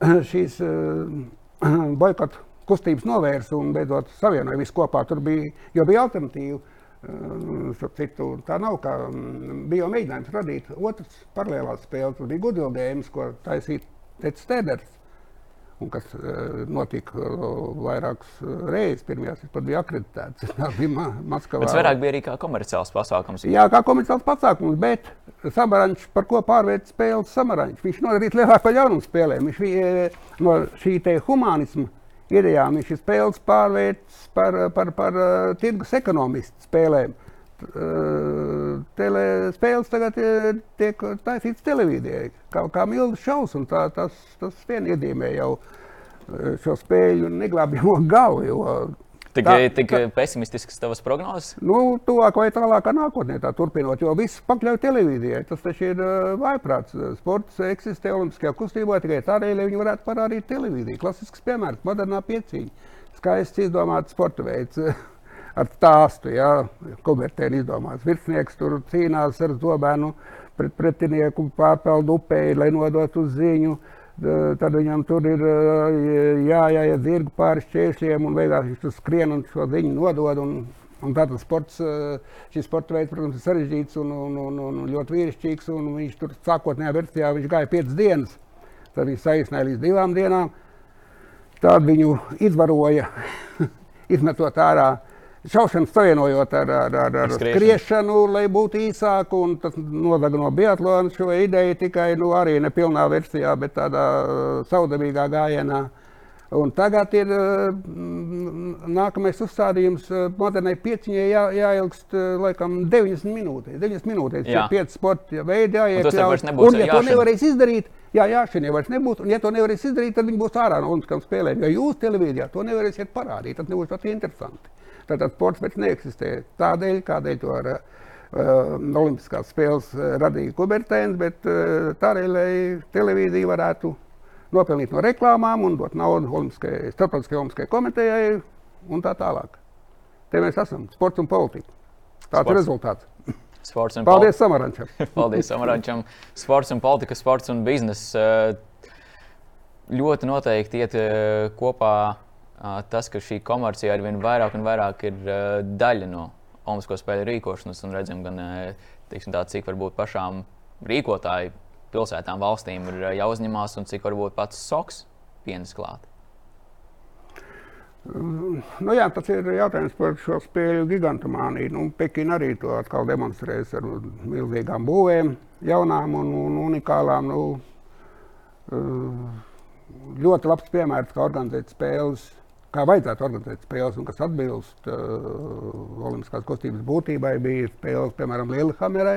*clears throat* šīs *clears throat* uh, boikotu kustības novērsa un beidzot savienoja visu kopā. Tur bija, bija alternatīva. Uh, citu, tā nav kā um, bija mēģinājums radīt otrs paralēlās spēles. Tas bija gudrības, ko taisīja Tets Stēders un kas uh, notika uh, vairākas reizes. Pirmajās tas pat bija akreditēts. *laughs* Tas bija ma Maskavā. Tas vairāk bija arī kā komerciāls pasākums. Jā, kā komerciāls pasākums, bet Samarančs par ko pārvērtīs spēles Samarančs. Viņš nodarīja lielāko ļaunumu spēlēm. Viņš bija no šī te humanisma idejām, viņš ir spēles pārvērtis par, par, par, par tirgus ekonomistu spēlēm. tele, spēles tagad tiek taisītas televīzijai, kā, kā milzīgs šausmas, un tā, tas, tas vien iedīmē jau šo spēļu neglābjamo *laughs* galu. Jo, Tik, tā, tik tā, pesimistisks tavas prognozes? Nu, tuvāk vai tālākā nākotnē, tā turpinot, jo viss pakļauj televīzijai. Tas taču ir uh, vaiprāts. Sports eksistē Olimpiskajā kustībā tikai tādēļ, lai viņi varētu parādīt televīziju. Klasisks piemērs - modernā pieciņa. Skaists izdomāts sporta veids. *laughs* ar stāstu, ja komertēni izdomāts. Virsnieks tur cīnās ar zobēnu pret pretinieku, pārpeld upē, lai nodotu ziņu. Uh, tad viņam tur ir jāiet zirgu pāri šķēršļiem, un beigās viņš tur skrien un šo ziņu nodod. Un, un tātad sports, šis sporta veids, protams, ir sarežģīts un, un, un, un ļoti vīrišķīgs. Viņš tur sākotnējā versijā gāja piecas dienas, tad viņš saīsināja līdz divām dienām. Tad viņu izvaroja, *laughs* izmetot ārā šaušanu savienojot ar, ar, ar, ar skriešanu, lai būtu īsāk. Tas nozaga no biatlona šo ideju tikai nu, arī ne pilnā versijā, bet tādā uh, saudabīgā gājienā. Un tagad ir uh, nākamais uzstādījums. Uh, modernai pieciņai jā, jāilgst laikam 90 minūtes. 90 minūtes jā. ir 5 sporta veidi jāiekļauj. Un, ja to nevarēs izdarīt, jā, jā, šī vairs nebūs. Un, ja to nevarēs izdarīt, tad viņi būs ārā no Olimpiskām spēlēm. Ja jūs televīzijā to nevarēsiet parādīt, tad nebūs pat interesanti. Tātad sports vairs neeksistē tādēļ, kādēļ to ar uh, Olimpiskās spēles uh, radīja Kubertēns, bet uh, tādēļ, lai televīzija varētu nopelnīt no reklāmām un dot naudu Olimpiskajai, Starptautiskajai Olimpiskajai komitejai un tā tālāk. Te mēs esam sports un politika. Tāds sports. ir rezultāts. Sports un Paldies Samarančam. *laughs* Paldies Samarančam. Sports un politika, sports un biznesa ļoti noteikti iet kopā tas, ka šī komercija ar vien vairāk un vairāk ir daļa no Olimpisko spēļu rīkošanas, un redzam, gan teiksim, tā, cik varbūt pašām rīkotāju pilsētām, valstīm ir jāuzņemās, un cik varbūt pats soks pienes klāt. Nu jā, tas ir jautājums par šo spēļu gigantomāniju. Nu, Pekina arī to atkal demonstrēs ar milzīgām būvēm, jaunām un, un unikālām. Nu, ļoti labs piemērs, kā organizēt spēles kā vajadzētu organizēt spēles, un kas atbilst uh, Olimpiskās kustības būtībai, bija spēles, piemēram, Lielhamerē,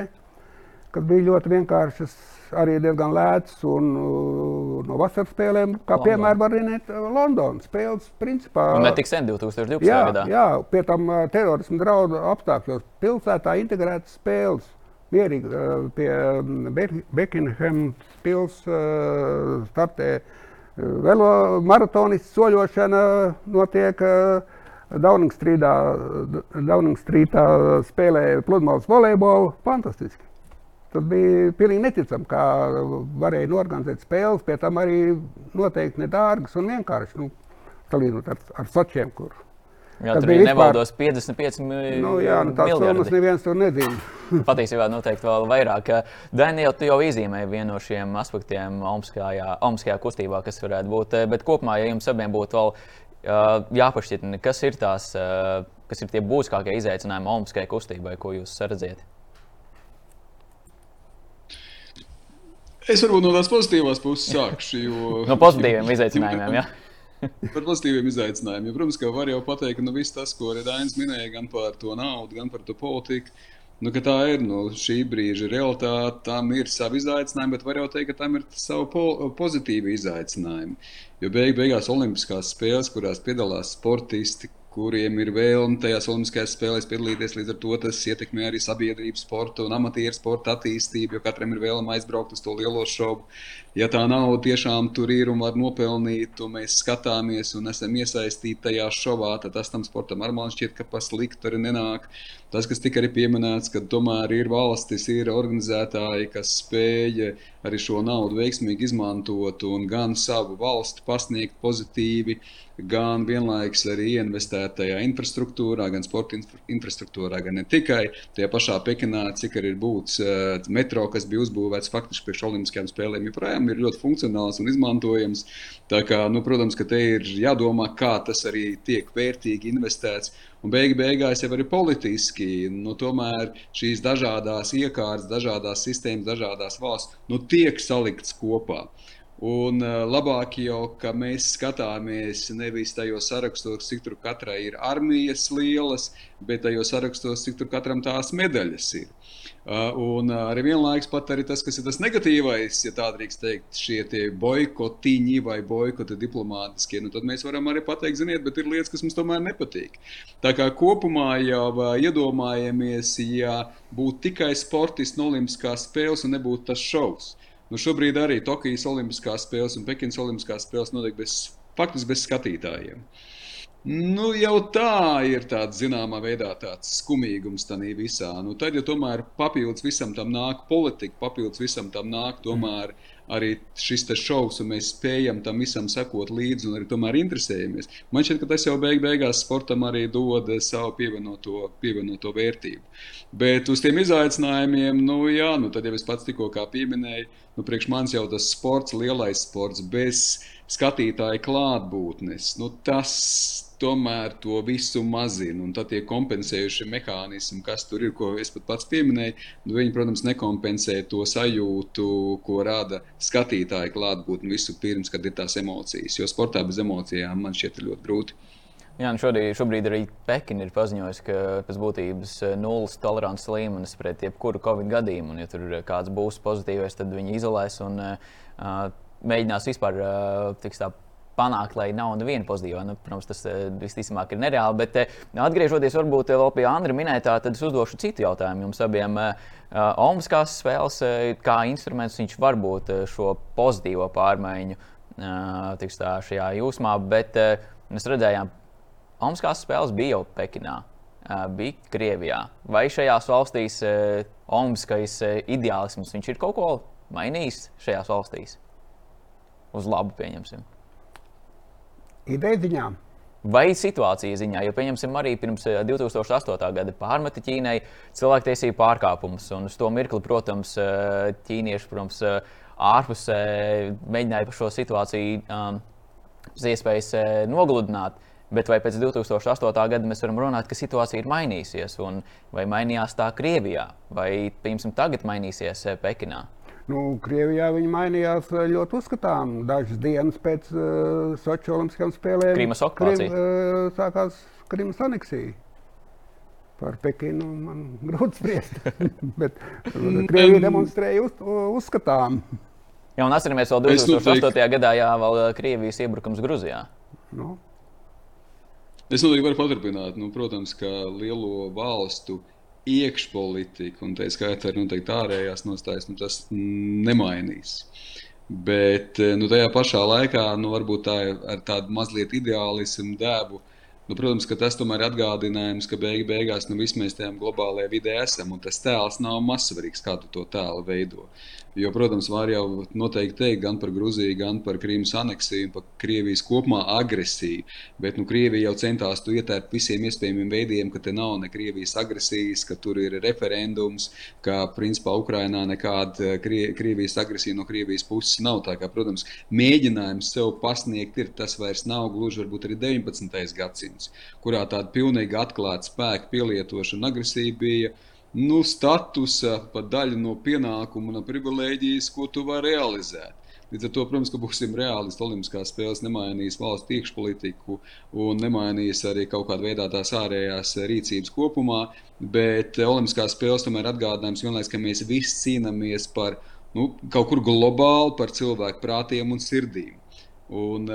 kas bija ļoti vienkāršas, arī diezgan lētas, un uh, no vasaras spēlēm, kā London. piemēram, var minēt uh, Londonas spēles, principā. Un ne tik sen, 2012. Jā, gadā. Jā, pie tam uh, terorismu draudu apstākļos pilsētā integrētas spēles. Mierīgi uh, pie um, Bekinhemas pils uh, startē uh, Velo maratonists soļošana notiek Downingstrītā, Downingstrītā spēlē pludmales volejbolu. Fantastiski! Tas bija pilnīgi neticami, kā varēja norganizēt spēles, pie tam arī noteikti nedārgas un vienkārši. Nu, salīdzinot ar, ar Sočiem, kur Jā, tur bija nevaldos 55 miljoni. Nu, jā, nu, tāds filmas neviens tur nezina. *laughs* Patiesībā noteikti vēl vairāk. Daniel, tu jau izzīmēji vienu no šiem aspektiem Olimpiskajā kustībā, kas varētu būt. Bet kopumā, ja jums abiem būtu vēl jāpašķirtina, kas ir tās, kas ir tie būtiskākie izaicinājumi Olimpiskajai kustībai, ko jūs redzat? Es varbūt no tās pozitīvās puses sākšu. Jo... *laughs* no pozitīviem izaicinājumiem, jā. *laughs* *laughs* Par pozitīviem izaicinājumiem. Ja, protams, ka var jau pateikt, ka nu, viss tas, ko Rēdainis minēja, gan par to naudu, gan par to politiku, nu, tā ir nu, šī brīža realitāte. Tam ir savi izaicinājumi, bet var jau teikt, ka tam ir savi po pozitīvi izaicinājumi. Jo beig beigās Olimpiskās spēles, kurās piedalās sportisti, kuriem ir vēlme tajās Olimpiskajās spēlēs piedalīties. Līdz ar to tas ietekmē arī sabiedrības sporta un amatieru sporta attīstību, jo katram ir vēlme aizbraukt uz to lielo šovu. Ja tā nauda tiešām tur ir un var nopelnīt, un mēs skatāmies un esam iesaistīti tajā šovā, tad tas tam sportam arī man šķiet, ka pa sliktu arī nenāk. Tas, kas tika arī pieminēts, ka tomēr ir valstis, ir organizētāji, kas spēja arī šo naudu veiksmīgi izmantot un gan savu valsti pasniegt pozitīvi, gan vienlaikus arī investēt tajā infrastruktūrā, gan sporta infrastruktūrā, gan ne tikai tajā pašā Pekinā, cik arī ir būts uh, metro, kas bija uzbūvēts faktiski priekš Olimpiskajām spēlēm, joprojām ir ļoti funkcionāls un izmantojams. Tā kā, nu, protams, ka te ir jādomā, kā tas arī tiek vērtīgi investēts. Un beig beigās jau arī politiski, nu, tomēr šīs dažādās iekārtas, dažādas sistēmas, dažādas valsts nu, tiek saliktas kopā. Un uh, labāk jau, ka mēs skatāmies nevis tajos sarakstos, cik tur katrai ir armijas lielas, bet tajos sarakstos, cik tur katram tās medaļas ir. Uh, un uh, arī vienlaikus pat arī tas, kas ir tas negatīvais, ja tā drīkst teikt, šie boikotiņi vai boikoti diplomātiskie, nu tad mēs varam arī pateikt, ziniet, bet ir lietas, kas mums tomēr nepatīk. Tā kā kopumā jau iedomājamies, ja būtu tikai sportisti un olimpiskās spēles un nebūtu tas šovs. Nu, šobrīd arī Tokijas Olimpiskās spēles un Pekinas Olimpiskās spēles notiek bez, faktiski bez skatītājiem. Uh, Nu, jau tā ir tāds zināmā veidā tāds skumīgums tajā visā. Nu, tad, ja tomēr papildus visam tam nāk politika, papildus visam tam nāk tomēr arī šis šovs, un mēs spējam tam visam sekot līdzi un arī tomēr interesējamies. Man šķiet, ka tas jau beig beigās sportam arī dod savu pievienoto, pievienoto vērtību. Bet uz tiem izaicinājumiem, nu jā, nu tad jau es pats tikko pieminēju, nu priekš manis jau tas sports, lielais sports bez skatītāja klātbūtnes, nu tas tomēr to visu mazina. Un tad tie kompensējušie mehānismi, kas tur ir, ko es pat pats pieminēju, nu, viņi, protams, nekompensē to sajūtu, ko rada skatītāja klātbūtne visu pirms, kad ir tās emocijas. Jo sportā bez emocijām man šķiet ļoti grūti. Jā, nu šodien, šobrīd arī Pekina ir paziņojusi, ka pēc būtības eh, nulles tolerances līmenis pret jebkuru covid gadījumu. Un, ja tur kāds būs pozitīvs, tad viņi izolēs un uh, mēģinās vispār uh, tā panākt, lai nav neviena pozitīva. Nu, protams, tas eh, visticamāk ir nereāli. Bet eh, atgriežoties varbūt vēl pie Andra minētā, tad es uzdošu citu jautājumu jums abiem. Eh, Olimpiskās spēles, kā instruments, viņš var būt šo pozitīvo pārmaiņu tā, šajā jūsmā, bet mēs redzējām, Olimpiskās spēles bija jau Pekinā. Bija Krievijā. Vai šajās valstīs olimpiskais ideālisms ir kaut ko mainījis šajās valstīs? Uz labu, pieņemsim ideja ziņā. Vai situācijas ziņā, jo pieņemsim arī pirms 2008. Eh, gada pārmeta Ķīnai cilvēktiesību pārkāpumus, un uz to mirkli, protams, eh, ķīnieši, protams, eh, ārpusē mēģināja šo situāciju um, pēc iespējas nogludināt. Bet vai pēc 2008. gada mēs varam runāt, ka situācija ir mainījusies, vai mainījās tā Krievijā, vai, piemēram, tagad mainīsies Pekinā? Nu, Krievijā viņi mainījās eh, ļoti uzskatām. Dažas dienas pēc uh, Sochi Olimpiskajām spēlēm Krīmas okupācija. Krim, uh, sākās Krimas aneksija. Par Pekinu man *laughs* grūti spriest. *laughs* Bet Krievija demonstrēja uz, uzskatām. Jā, un atceramies, vēl 2008. gadā jā, vēl Krievijas iebrukums Gruzijā. Nu. Es noteikti varu paturpināt. Nu, protams, ka lielo valstu uh, iekšpolitika, un tā skaitā arī noteikti ārējās nostājas, nu, tas nemainīs. Bet nu, tajā pašā laikā, nu, varbūt tā ar tādu mazliet ideālismu dēbu, nu, protams, ka tas tomēr ir atgādinājums, ka beig beigās nu, mēs tajā globālajā vidē esam, tas tēls nav mazsvarīgs, kā tu to tēlu veido. Jo, protams, var jau noteikti teikt gan par Grūziju, gan par Krīmas aneksiju, par Krievijas kopumā agresiju. Bet nu, Krievija jau centās to ietērt visiem iespējamiem veidiem, ka te nav ne Krievijas agresijas, ka tur ir referendums, ka principā Ukrainā nekāda eh, Krievijas agresija no Krievijas puses nav. Tā kā, protams, mēģinājums sev pasniegt ir tas vairs nav gluži varbūt arī 19. gadsimts, kurā tāda pilnīgi atklāta spēka pielietošana agresija bija nu, statusa, pat daļa no pienākuma, no privilēģijas, ko tu vari realizēt. Līdz ar to, protams, ka būsim reālisti. Olimpiskās spēles nemainīs valsts iekšpolitiku un nemainīs arī kaut kādā veidā tās ārējās rīcības kopumā. Bet Olimpiskās spēles tomēr atgādinājums vienlaikus, ka mēs visi cīnāmies par nu, kaut kur globāli, par cilvēku prātiem un sirdīm. Un,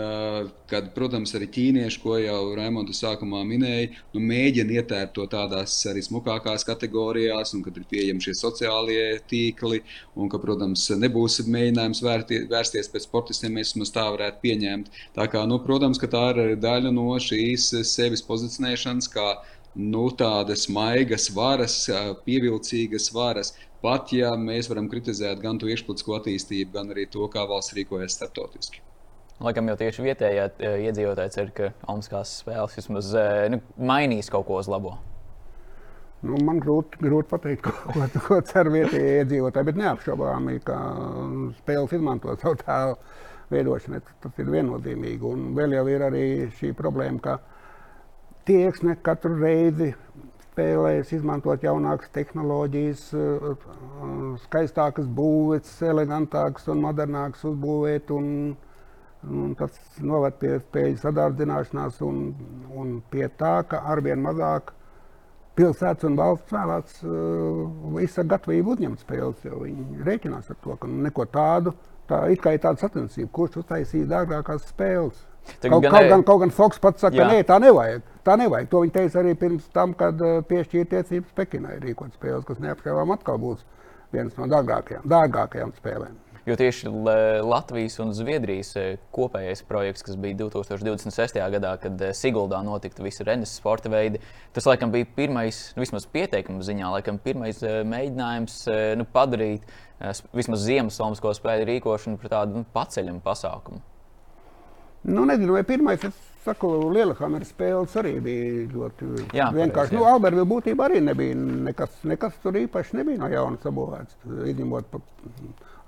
kad, protams, arī ķīnieši, ko jau Raimonds sākumā minēja, nu, mēģina ietērt to tādās arī smukākās kategorijās, un kad ir pieejami šie sociālie tīkli, un ka, protams, nebūs mēģinājums vērtie, vērsties pēc sportistiem, mēs mums tā varētu pieņemt. Tā kā, nu, protams, ka tā ir daļa no šīs sevis pozicionēšanas, kā nu, tādas maigas varas, pievilcīgas varas. Pat ja mēs varam kritizēt gan to iekšpolitisko attīstību, gan arī to, kā valsts rīkojas starptautiski. Laikam jau tieši vietējā e, iedzīvotāji cer, ka Olimpiskās spēles vismaz e, nu, mainīs kaut ko uz labo. Nu, man grūti, grūti pateikt, *laughs* ko, ko, ko cer vietējie iedzīvotāji, bet neapšaubāmi, ka spēles izmanto savu tēlu veidošanai. Tas ir viennozīmīgi. Un vēl jau ir arī šī problēma, ka tieksme katru reizi spēlēs, izmantot jaunākas tehnoloģijas, skaistākas būvēs, elegantākas un modernākas uzbūvēt. Un, un tas noved pie spēļu sadārdzināšanās un, un pie tā, ka arvien mazāk pilsētas un valsts vēlēts uh, izsaka gatavību uzņemt spēles, jo viņi rēķinās ar to, ka neko tādu, tā it kā ir tāda sacensība, kurš uztaisīs dārgākās spēles. Kaut gan, kaut, gan, kaut gan Foks pats saka, jā. ka nē, tā nevajag. Tā nevajag. To viņi teica arī pirms tam, kad uh, piešķīra tiesības Pekinai rīkot spēles, kas neapšaubām atkal būs vienas no dārgākajām, dārgākajām spēlēm. Jo tieši Latvijas un Zviedrijas e, kopējais projekts, kas bija 2026. gadā, kad e, Siguldā notika visi Rennes sporta veidi, tas laikam bija pirmais, nu, vismaz pieteikuma ziņā, laikam pirmais e, mēģinājums nu, padarīt vismaz Ziemassvētku spēļu rīkošanu par tādu nu, paceļamu pasākumu. Nu, nezinu, vai pirmais, es saku, Lielhammera spēles arī bija ļoti jā, vienkārši. Nu, Alberta būtībā arī nebija nekas, nekas tur īpaši nebija no jauna sabūvēts. Izņemot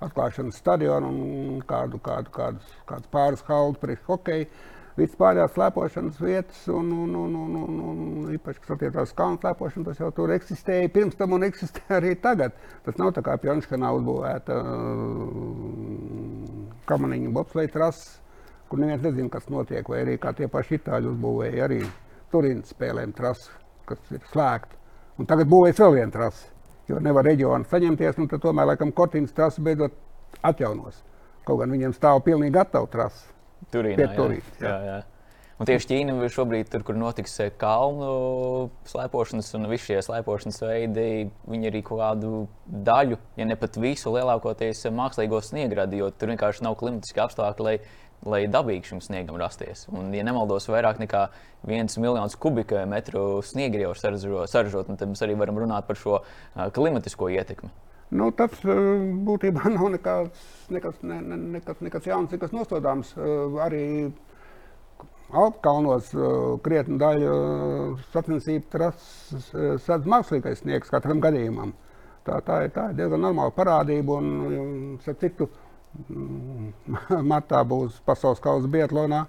atklāšanas stadionu un kādu, kādu, kādu, kādu pāris haldu priekš hokeju. Visas pārējās slēpošanas vietas, un, un, un, un, un, un īpaši, kas attiecās uz kalnu slēpošanu, tas jau tur eksistēja pirms tam un eksistē arī tagad. Tas nav tā kā Pjončkanā uzbūvēta uh, kamaniņu bobsleja trasa kur neviens nezina, kas notiek. Vai arī kā tie paši itāļi uzbūvēja arī Turīnas spēlēm trasi, kas ir slēgta. Un tagad būvēs vēl viena trasa, jo nevar reģionu saņemties. Tad tomēr laikam Kortīnas trasa beidzot atjaunos. Kaut gan viņiem stāv pilnīgi gatava trasa. Turīnā, jā. Turīnas, jā. Jā, jā. Un tieši Ķīna šobrīd, tur, kur notiks eh, kalnu slēpošanas un visi šie slēpošanas veidi, viņi arī kaut kādu daļu, ja ne pat visu, lielākoties mākslīgo sniegradu, jo tur vienkārši nav klimatiski apstākļi, lai lai dabīgi šim sniegam rasties. Un, ja nemaldos, vairāk nekā viens miljons kubikmetru sniega jau ir saražot, tad mēs arī varam runāt par šo klimatisko ietekmi. Nu, tas būtībā *laughs* nav nekas, nekas, ne, nekas, nekas jauns, nekas nostādāms. Arī Alpkalnos krietni daļa sacensību trases sadz mākslīgais sniegs katram gadījumam. Tā, tā, ir, tā ir diezgan normāla parādība. Un, citu, Mm, *laughs* martā būs pasaules kausa Biatlonā,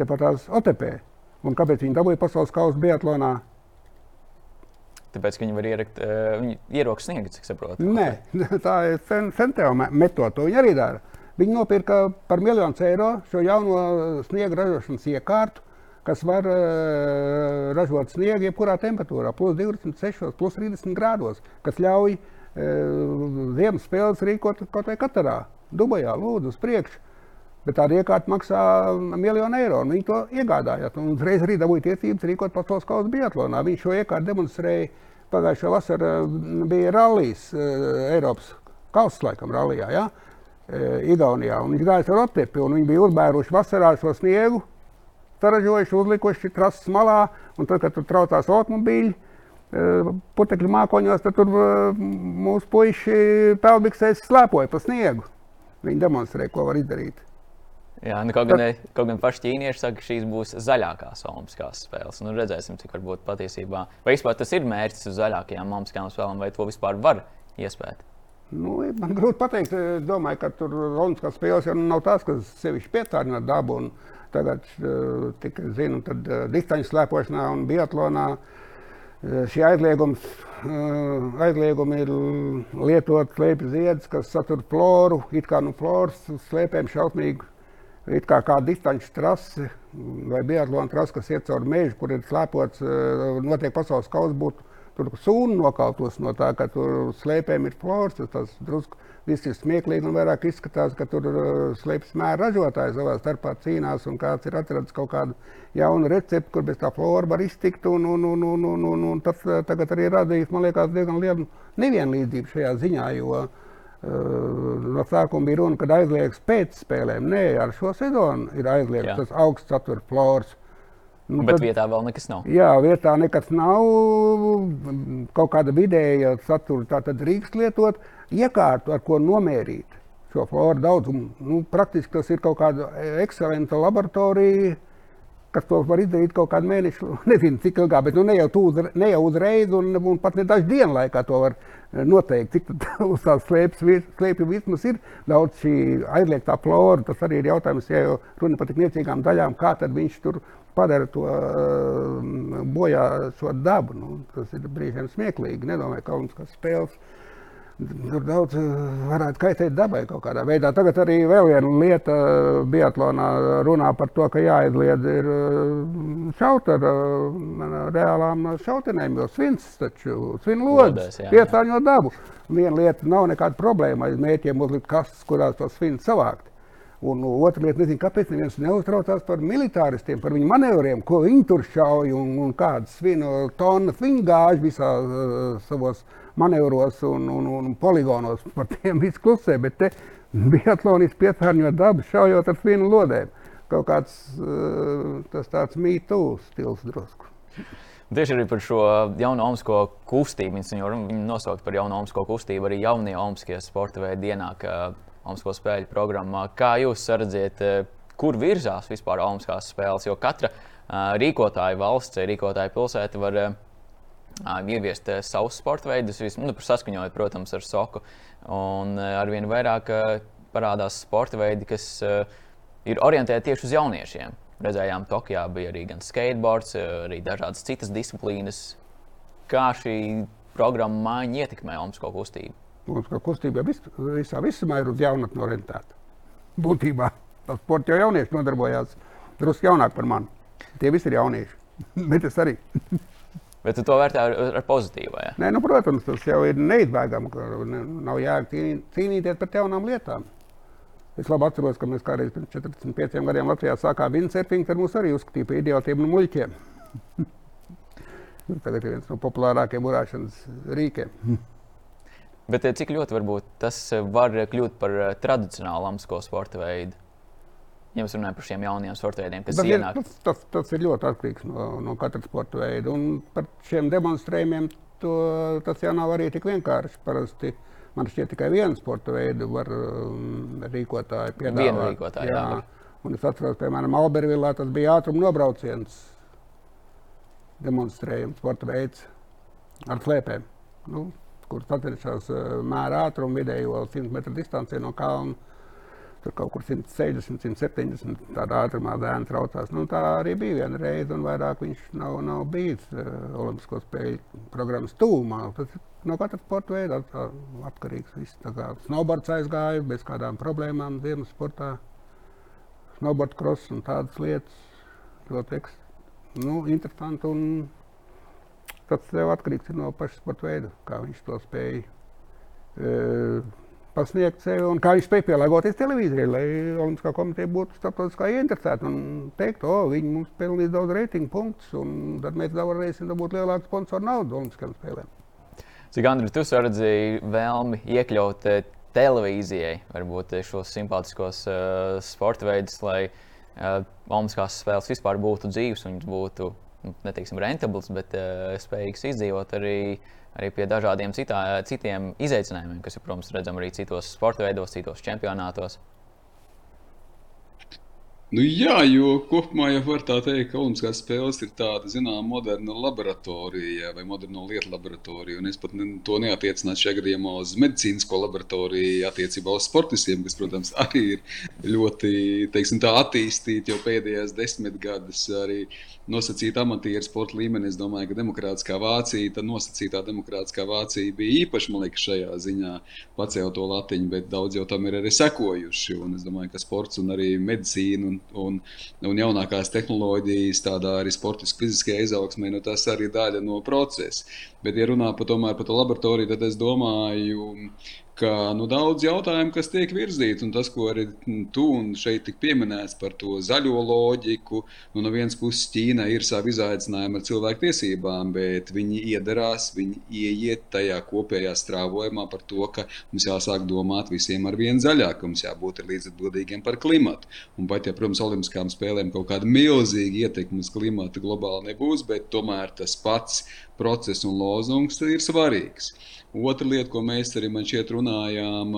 tepat tās OTP. Un kāpēc viņi dabūja pasaules kausa Biatlonā? Tāpēc, viņi var ierakt, uh, viņi ierokas sniegu, cik saprotu. Nē, *laughs* tā ir Centēva metode, to viņi arī dara. Viņi nopirka par miljonu eiro šo jauno sniega ražošanas iekārtu, kas var uh, ražot sniegu jebkurā temperatūrā, plus 26, plus 30 grādos, kas ļauj uh, ziemas spēles rīkot kaut vai katrā. Dubajā, lūdzu, uz priekšu. Bet tāda iekārta maksā miljonu eiro. Viņi to iegādājās. Uzreiz arī dabūja tiesības rīkot pasaules kausa biatlonā. Viņš šo iekārtu demonstrēja pagājušā vasarā. Bija rallies Eiropas kausa, laikam, rallijā. Ja? Igaunijā. Un viņš gāja ar otepi, un viņi bija uzbēruši vasarā šo sniegu, saražojuši, uzlikuši trases malā, un tad, kad tur traucās automobīļi, putekļu mākoņos, tad tur mūsu puiši pelbiksēs slēpoja pa sniegu. Viņi demonstrē, ko var izdarīt. Jā, nu, kaut, gan, kaut gan paši ķīnieši saka, ka šīs būs zaļākās Olimpiskās spēles. Nu, redzēsim, cik varbūt patiesībā, vai vispār tas ir mērķis uz zaļākajām Olimpiskajām spēlēm, vai to vispār var iespēt. Nu, man grūti pateikt, es domāju, ka tur Olimpiskās spēles jau nav tās, kas sevišķi pietārina dabu. Tagad, tik zinu, tad distaņas slēpošanā un biatlonā uh, Šie aizliegums, aizliegumi ir lietot slēpju ziedus, kas satur floru, it kā nu floras slēpēm šausmīgi, it kā kā distanču trasi vai biatlona trasi, kas iet cauri mežu, kur ir slēpots, notiek pasaules kausa, būtu tur sūnu nokautos no tā, ka tur slēpēm ir floras, tas drusku viss ir smieklīgi un vairāk izskatās, ka tur uh, slēpjas mēra ražotāji savā starpā cīnās un kāds ir atradis kaut kādu jaunu recepti, kur bez tā flora var iztikt. Un, un, un, un, un, un, un tas uh, tagad arī radījis, man liekas, diezgan lielu nevienlīdzību šajā ziņā, jo uh, no sākuma bija runa, kad aizliegs pēc spēlēm. Nē, ar šo sezonu ir aizliegts tas augsts satura flors. Nu, Bet tad, vietā vēl nekas nav. Jā, vietā nekas nav. Kaut kāda vidēja satura tā tad drīkst lietot. Iekārtu, ar ko nomērīt šo floru daudzumu. Nu, praktiski tas ir kaut kāda ekscelenta laboratorija. kas to var izdarīt kaut kādu mēnešu, *laughs* nezinu, cik ilgā, bet nu, ne, jau uz, ne jau uzreiz, un, un pat ne dažu dienu laikā to var eh, noteikt. Cik *laughs* uz tās slēpju vismas ir daudz šī aizliegtā flora. Tas arī ir jautājums, ja jau runa par tik niecīgām daļām, kā tad viņš tur padara to uh, bojā šo dabu. Nu, tas ir brīžiem smieklīgi. Nedomāju, ka kas spēles Tur daudz eh, varētu kaitēt dabai kaut kādā veidā. Tagad arī vēl viena lieta eh, Biatlonā runā par to, ka jāizliedz ir eh, šaut ar reālām šautenēm, jo svins taču, svin lodes, piesāņo dabu. Viena lieta nav nekāda problēma aiz mērķiem uzlikt kastes, kurās to svinu savākt. Un otra lieta, nezinu, kāpēc neviens neuztraucās par militāristiem, par viņu manevriem, ko viņi tur šauj un, un kādas svinu tonnas viņi gāž visā uh, savos manevros un, un, un poligonos par tiem *laughs* viss klusē, bet te biatlonists piesārņo dabu šaujot ar finu lodēm. Kaut kāds uh, tas tāds mītū stils drusku. Tieši arī par šo jaunu omasko kustību. Viņu, nosaukt par jaunu omasko kustību. Arī jaunie omaskie sporta veidi ienāk omasko spēļu programmā. Kā jūs redzat, uh, kur virzās vispār omaskās spēles? Jo katra uh, rīkotāja valsts, rīkotāja pilsēta var ieviest savus sporta veidus, nu, saskaņojot, protams, ar soku. Un arvien vairāk parādās sporta veidi, kas ir orientēti tieši uz jauniešiem. Redzējām, Tokijā bija arī gan skateboards, arī dažādas citas disciplīnas. Kā šī programma maiņa ietekmē Olimpisko kustību? Olimpisko kustība vis, visā visumā ir uz jaunatni orientēta. Būtībā tas sports jau jaunieši nodarbojās drusku jaunāk par mani. Tie visi ir jaunieši, *laughs* bet es arī. *laughs* Bet tu to vērtē ar, ar pozitīvu. Ja? Nē, nu, protams, tas jau ir neizbēgami. Nav jēga cīnīties par jaunām lietām. Es labi atceros, ka mēs kādreiz pirms 45 gadiem Latvijā sākām windsurfingu, tad mūs arī uzskatīja par idiotiem un muļķiem. *laughs* Tagad ir viens no populārākajiem urāšanas rīkiem. Bet eh, cik ļoti varbūt tas var kļūt par eh, tradicionālu amsko sporta veidu? Ja mēs runājam par šiem jauniem sporta veidiem, kas tas ienāk. Ir, tas, tas ir ļoti atkarīgs no, no katra sporta veida. Un par šiem demonstrējumiem to, tas jau nav arī tik vienkārši. Parasti man šķiet tikai viena sporta veida var um, rīkotāji piedāvāt. Vienu rīkotāju, jā. jā. Un es atceros, piemēram, Albervillā tas bija ātruma nobrauciens demonstrējums, sporta veids ar slēpēm, nu, kur sacenšas uh, mēra ātrumu vidējo 100 metru distancē no kalna Tur kaut kur 160, 170 tādā ātrumā bērns traucās. Nu, tā arī bija viena reize, un vairāk viņš nav, nav bijis uh, Olimpisko spēļu programmas tūmā. Tas no katra sporta veida atkarīgs. Viss, snowboards aizgāja bez kādām problēmām ziemas sportā, snowboard cross un tādas lietas. Ļoti nu, interesanti. Tas jau atkarīgs no paša sporta veida, kā viņš to spēja. Uh, pasniegt sevi un kā viņš spēja pielāgoties televīzijai, lai Olimpiskā komiteja būtu starptautiskā ieinteresēta un teikt, o, viņi mums pelnīs daudz reitingu punktus, un tad mēs varēsim dabūt lielāku sponsoru naudu Olimpiskajām spēlēm. Cik Andri, tu redzēji vēlmi iekļaut eh, televīzijai, varbūt eh, šos simpātiskos uh, sporta veidus, lai uh, Olimpiskās spēles vispār būtu dzīves un būtu, neteiksim, rentabls, bet uh, spējīgs izdzīvot arī arī pie dažādiem citā, citiem izaicinājumiem, kas, protams, redzam arī citos sporta veidos, citos čempionātos. Nu, jā, jo kopumā jau var tā teikt, ka Olimpiskās spēles ir tāda, zināmā, moderna laboratorija vai moderno lietu laboratorija. Es pat ne, to neatiecinātu šajā gadījumā uz medicīnisko laboratoriju, attiecībā uz sportistiem, kas, protams, arī ir ļoti teiksim, attīstīti jau pēdējās desmitgades. Arī nosacīta amatieru sporta līmenī. Es domāju, ka demokrātiskā Vācija, tā nosacītā demokrātiskā Vācija bija īpaši, man liekas, šajā ziņā pacēla to latiņu, bet daudz jau tam ir arī sekojuši. Un es domāju, ka sports un arī medicīna un, un, un jaunākās tehnoloģijas, tādā arī sportiskā fiziskajā izaugsmē, nu, tas arī daļa no procesa. Bet, ja runā par, tomēr, par to laboratoriju, tad es domāju, ka nu, daudz jautājumu, kas tiek virzīti, un tas, ko arī tu šeit tik pieminēts par to zaļo loģiku, nu, no vienas puses Ķīna ir savi izaicinājumi ar cilvēktiesībām, bet viņi iedarās, viņi ieiet tajā kopējā strāvojumā par to, ka mums jāsāk domāt visiem ar vienu zaļāku, mums jābūt līdzatbildīgiem par klimatu. Un pat, ja, protams, Olimpiskām spēlēm kaut kāda milzīga ietekme uz klimatu globāli nebūs, bet tomēr tas pats process un lozungs ir svarīgs. Otra lieta, ko mēs arī man šeit runājām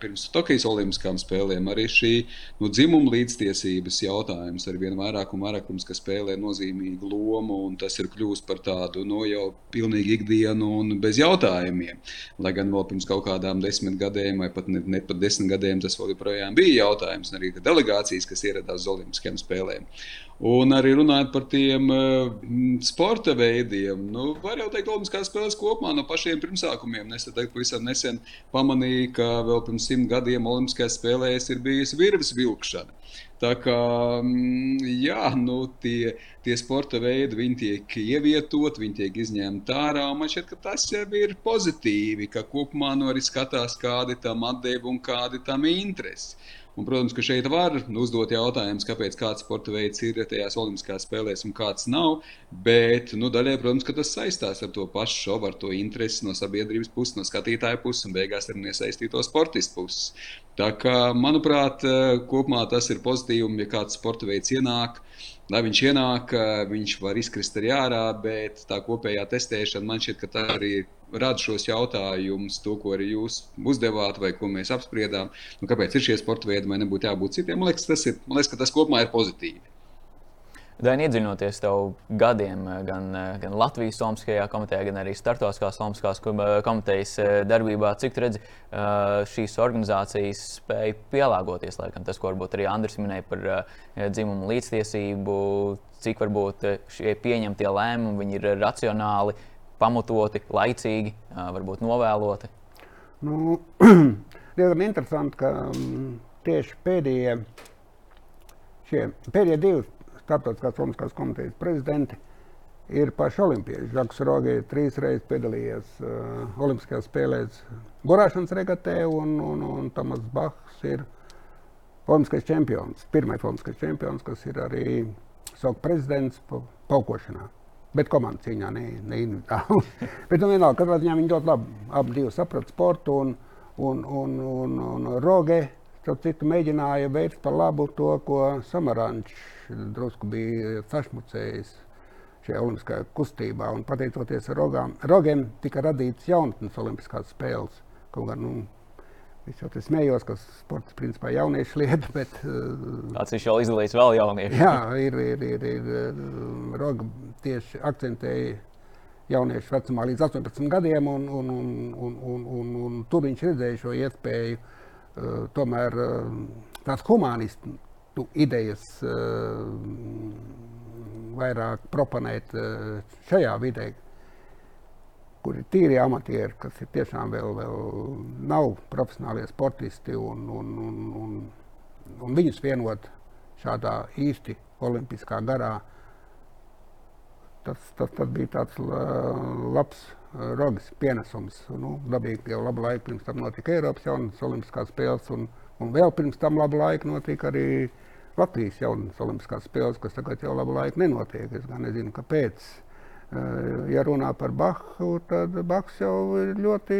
pirms Tokijas Olimpiskām spēlēm, arī šī nu, dzimuma līdztiesības jautājums ar vien vairāk un vairāk, protams, ka spēlē nozīmīgu lomu, un tas ir kļūst par tādu nu, jau pilnīgi ikdienu un bez jautājumiem. Lai gan vēl pirms kaut kādām desmit gadiem, vai pat ne, ne pat desmit gadiem, tas vēl joprojām bija jautājums, un arī delegācijas, kas ieradās uz Olimpiskajām spēlēm. Un arī runājot par tiem uh, sporta veidiem, nu, var jau teikt, Olimpiskās spēles kopumā no pašiem pirmsākumiem. Es teicu, pavisam nesen pamanīju, ka vēl pirms simt gadiem Olimpiskajās spēlēs ir bijusi virves vilkšana. Tā kā jā, nu, tie, tie sporta veidi viņi tiek ievietoti, viņi tiek izņemti ārā. Man šķiet, ka tas jau ir pozitīvi, ka kopumā nu, arī skatās, kādi tam atdevi un kādi tam interesi. Un, protams, ka šeit var uzdot jautājumus, kāpēc kāds sporta veids ir tajās Olimpiskajās spēlēs un kāds nav. Bet nu, daļai, protams, tas saistās ar to pašu šovu, ar to interesi no sabiedrības puses, no skatītāja puses un beigās arī iesaistīto sportistu puses. Tā kā, manuprāt, kopumā tas ir pozitīvi, ja kāds sporta veids ienāk. Lai viņš ienāk, viņš var izkrist arī ārā, bet tā kopējā testēšana man šķiet, ka tā arī rada šos jautājumus, to, ko arī jūs uzdevāt, vai ko mēs apspriedām. Nu, kāpēc ir šie sporta veidi, vai nebūtu jābūt citiem? Man liekas, tas, ir, man liekas, tas kopumā ir pozitīvi. Daini, iedziļinoties tev gadiem gan, gan Latvijas Olimpiskajā komitejā, gan arī Startautiskās Olimpiskās komitejas darbībā, cik redzi šīs organizācijas spēja pielāgoties, laikam, tas, ko varbūt arī Andris minēja par dzimumu līdztiesību, cik varbūt šie pieņemtie lēmumi ir racionāli, pamatoti, laicīgi, varbūt novēloti. Nu, *clears throat* diezgan interesanti, ka tieši pēdējie, šie, pēdējie divi Startautiskās Olimpiskās komitejas prezidenti ir paši olimpieši. Žaks Rogi trīs reizes piedalījies uh, Olimpiskajās spēlēs burāšanas regatē, un, un, un Tomas Bahs ir Olimpiskais čempions. Pirmais Olimpiskais čempions, kas ir arī savu prezidents pa, paukošanā. Bet komandas cīņā ne, ne individuāli. *laughs* Bet nu, vienalga, katrā ziņā viņi ļoti labi abi saprata sportu un, un, un, un, un, un Roge, starp citu, mēģināja veikt par labu to, ko Samarančs drusku bija sašmucējis šajā olimpiskajā kustībā. Un pateicoties rogām, rogiem, tika radīts jaunatnes olimpiskās spēles. Kaut gan, nu, Es jau smējos, ka sports principā ir jauniešu lieta. Bet, Tāds viņš jau izlaiž vēl jauniešu. jā, ir, ir, ir, ir roga tieši akcentēja jauniešu vecumā līdz 18 gadiem, un, un, un, un, un, un, un tur viņš redzēja šo iespēju uh, tomēr uh, tās humanistu tu, idejas uh, vairāk proponēt šajā vidē, kur ir tīri amatieri, kas ir tiešām vēl, vēl nav profesionālie sportisti, un, un, un, un, un viņus vienot šādā īsti olimpiskā garā. Tas, tas, tas bija tāds labs rogas pienesums. Nu, dabīgi jau labu laiku pirms tam notika Eiropas jaunas olimpiskās spēles, un, un vēl pirms tam labu laiku notika arī Latvijas jaunas olimpiskās spēles, kas tagad jau labu laiku nenotiek. Es gan nezinu, kāpēc. Ja runā par Bahu, tad Bahs jau ir ļoti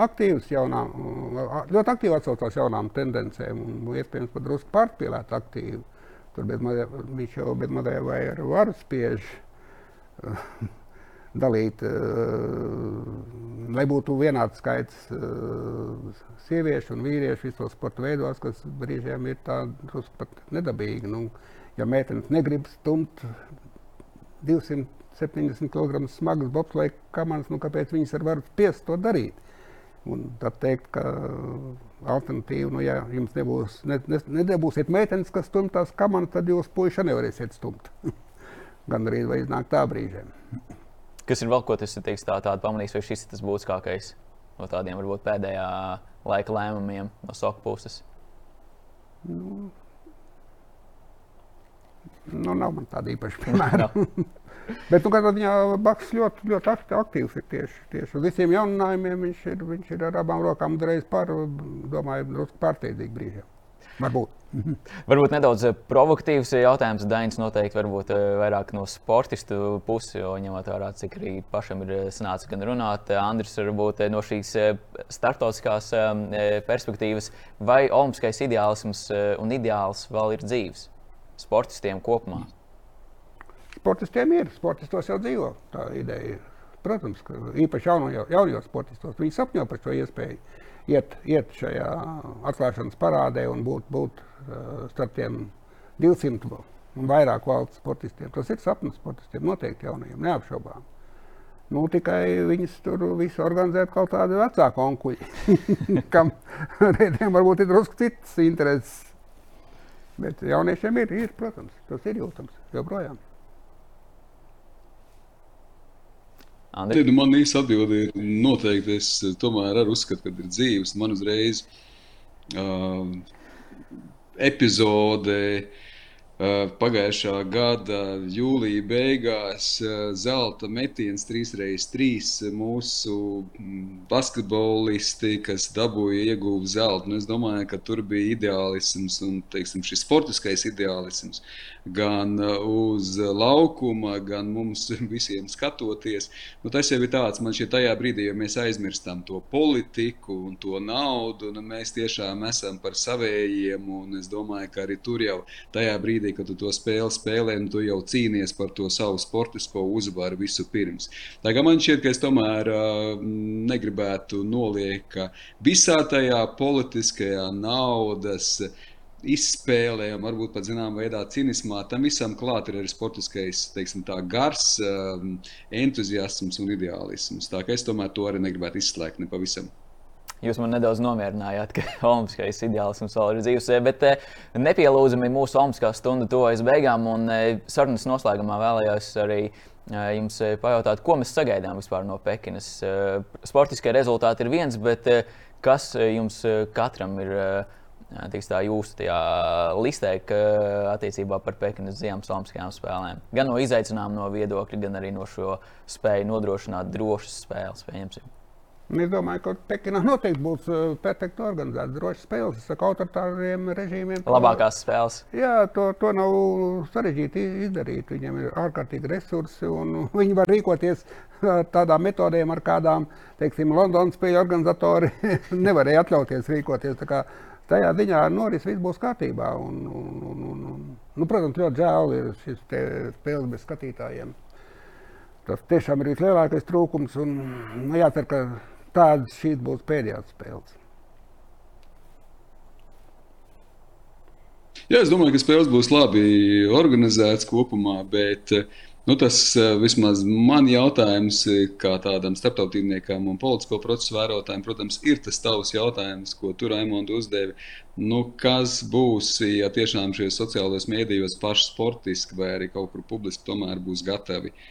aktīvs jaunām, ļoti aktīvi atsaucās jaunām tendencēm un iespējams pat drusku pārspīlēt aktīvi. Tur bezmadē, viņš jau bezmadē vai ar varu spiež *laughs* dalīt, lai būtu vienāds skaits sieviešu un vīriešu visos sporta veidos, kas brīžiem ir tā drusku pat nedabīgi. Nu, ja meitenes negrib stumt 270 kg smagas bobsleja kamanas, nu kāpēc viņas ar varu spiest to darīt? Un tad teikt, ka alternatīva, nu, ja jums nebūs, ne, ne, nedabūsiet meitenes, kas stumt tās kamanas, tad jūs puiši nevarēsiet stumt. *laughs* Gan arī vai iznāk tā brīžiem. Kas ir vēl ko tas teiks, tā, tāda pamanījis, vai šis ir tas būtiskākais no tādiem varbūt pēdējā laika lēmumiem no soka puses? Nu, nu, nav man tāda īpaša *laughs* piemēra. Bet, nu, ziņā Baks ļoti, ļoti aktīvs ir tieši, tieši uz visiem jauninājumiem. Viņš ir, viņš ir ar abām rokām uzreiz par, domāju, drusku pārsteidzīgi brīžiem. Varbūt. *laughs* varbūt nedaudz provokatīvs jautājums. Dainis noteikti varbūt vairāk no sportistu puses, jo ņemot vērā, cik arī pašam ir sanācis gan runāt. Andris, varbūt no šīs starptautiskās perspektīvas, vai olimpiskais ideālisms un ideāls vēl ir dzīves sportistiem kopumā? Sportistiem ir, sportistos jau dzīvo tā ideja. protams, ka īpaši jauno, jaunajos sportistos viņi sapņo par šo iespēju iet, iet šajā atklāšanas parādē un būt, būt starp tiem 200 un vairāk valsts sportistiem. Tas ir sapnis sportistiem, noteikti jaunajiem, neapšaubām. Nu, tikai viņas tur visu organizē kaut kādi vecāki onkuļi, *laughs* kam reizēm varbūt ir drusku citas intereses. Bet jauniešiem ir, ir, protams, tas ir jūtams joprojām. Tad man īsta atbilde ir noteikti. Es tomēr arī uzskatu, ka ir dzīves. Man uzreiz uh, epizode uh, Eh, pagājušā gada jūlijā beigās eh, zelta metiens 3x3 mūsu mm, basketbolisti, kas dabūja ieguvu zeltu. Nu, es domāju, ka tur bija ideālisms un teiksim, šis sportiskais ideālisms gan eh, uz laukuma, gan mums *laughs* visiem skatoties. Nu, tas jau ir tāds, man šķiet, tajā brīdī, ja mēs aizmirstam to politiku un to naudu, nu, mēs tiešām esam par savējiem. Es domāju, ka arī tur jau tajā brīdī brīdī, kad tu to spēli spēlē, un tu jau cīnies par to savu sportisko uzvaru visu pirms. Tā kā man šķiet, ka es tomēr uh, negribētu noliekt, ka visā tajā politiskajā naudas izspēlē, un varbūt pat zināmā veidā cinismā, tam visam klāt ir arī sportiskais, teiksim, tā gars, entuziasms un ideālisms. Tā kā es tomēr to arī negribētu izslēgt nepavisam. Jūs man nedaudz nomierinājāt, ka *laughs* olimpiskais ideālisms vēl ir dzīves. Bet eh, nepielūdzami mūsu olimpiskā stunda tuvojas beigām. Un eh, sarunas noslēgumā vēlējos arī eh, jums pajautāt, ko mēs sagaidām vispār no Pekinas. Sportiskie rezultāti ir viens, bet kas jums katram ir? Tiks tā jūsu tajā listē, ka attiecībā par Pekinas ziemas olimpiskajām spēlēm. Gan no izaicinājuma no viedokļa, gan arī no šo spēju nodrošināt drošas spēles, pieņemsim. Es domāju, ka Pekinā noteikti būs uh, perfekti organizētas drošas spēles ar autoritāriem režīmiem. Labākās spēles. Jā, to, to nav sarežģīti izdarīt. Viņiem ir ārkārtīgi resursi un viņi var rīkoties ar tādām metodēm, ar kādām, teiksim, Londonas spēļu organizatori *laughs* nevarēja atļauties rīkoties. Tajā ziņā noris viss būs kārtībā. Un, un, un, un, un, nu, protams, ļoti žēl ir šis spēles bez skatītājiem. Tas tiešām ir vislielākais trūkums. Un, nu, jācer, ka tādas šīs būs pēdējās spēles. Jā, es domāju, ka spēles būs labi organizētas kopumā, bet nu, tas vismaz man jautājums, kā tādam starptautiskam un politisko procesu vērotājam, protams, ir tas tavs jautājums, ko tu Raimonds uzdevi. Nu, kas būs, ja tiešām šie sociālajos mēdījos paši sportiski vai arī kaut kur publiski tomēr būs gatavi uh,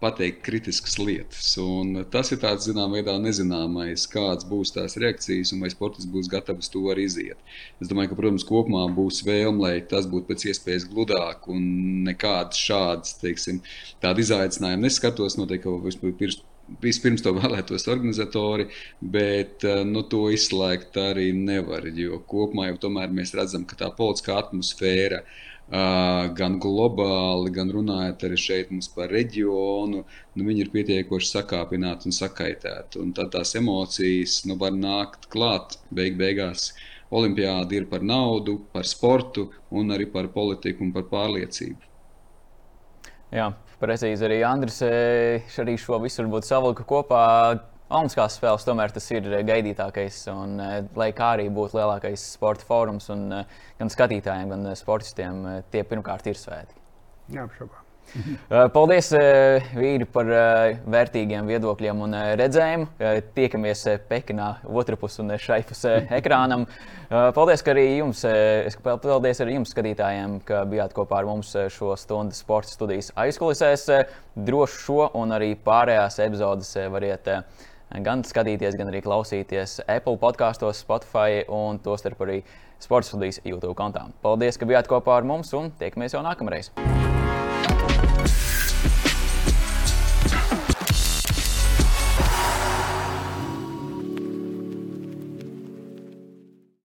pateikt kritiskas lietas. Un tas ir tāds, zināmā veidā, nezināmais, kādas būs tās reakcijas un vai sportists būs gatavs to arī iziet. Es domāju, ka, protams, kopumā būs vēlme, lai tas būtu pēc iespējas gludāk un nekādas šādas, teiksim, tādu izaicinājumu neskatos. Noteikti, ka vispirms vispirms to *laughs* vēlētos organizatori, bet nu, to izslēgt arī nevar. Jo kopumā jau tomēr mēs redzam, ka tā politiskā atmosfēra uh, gan globāli, gan runājot arī šeit par reģionu, nu, viņi ir pietiekoši sakāpināti un sakaitēti. Un tad tās emocijas nu, var nākt klāt beig beigās. Olimpiāda ir par naudu, par sportu, un arī par politiku un par pārliecību. Jā, precīzi arī Andris arī šo visu varbūt savilka kopā. Olimpiskās spēles tomēr tas ir gaidītākais, un eh, lai kā arī būtu lielākais sporta fórums, un eh, gan skatītājiem, gan sportistiem, eh, tie pirmkārt ir svēti. Jā, apšaubām. *laughs* Paldies, vīri, par vērtīgiem viedokļiem un redzējumu. Tiekamies Pekinā, otrā pusē un šai pusē *laughs* ekrānam. Paldies arī jums, paldies arī jums, skatītājiem, ka bijāt kopā ar mums šo stundu sporta studijas aizkulisēs. Droši šo un arī pārējās epizodes variet gan skatīties, gan arī klausīties Apple podkastos, Spotify un tostarp arī Sports studijas YouTube kontā. Paldies, ka bijāt kopā ar mums un tiekamies jau nākamreiz!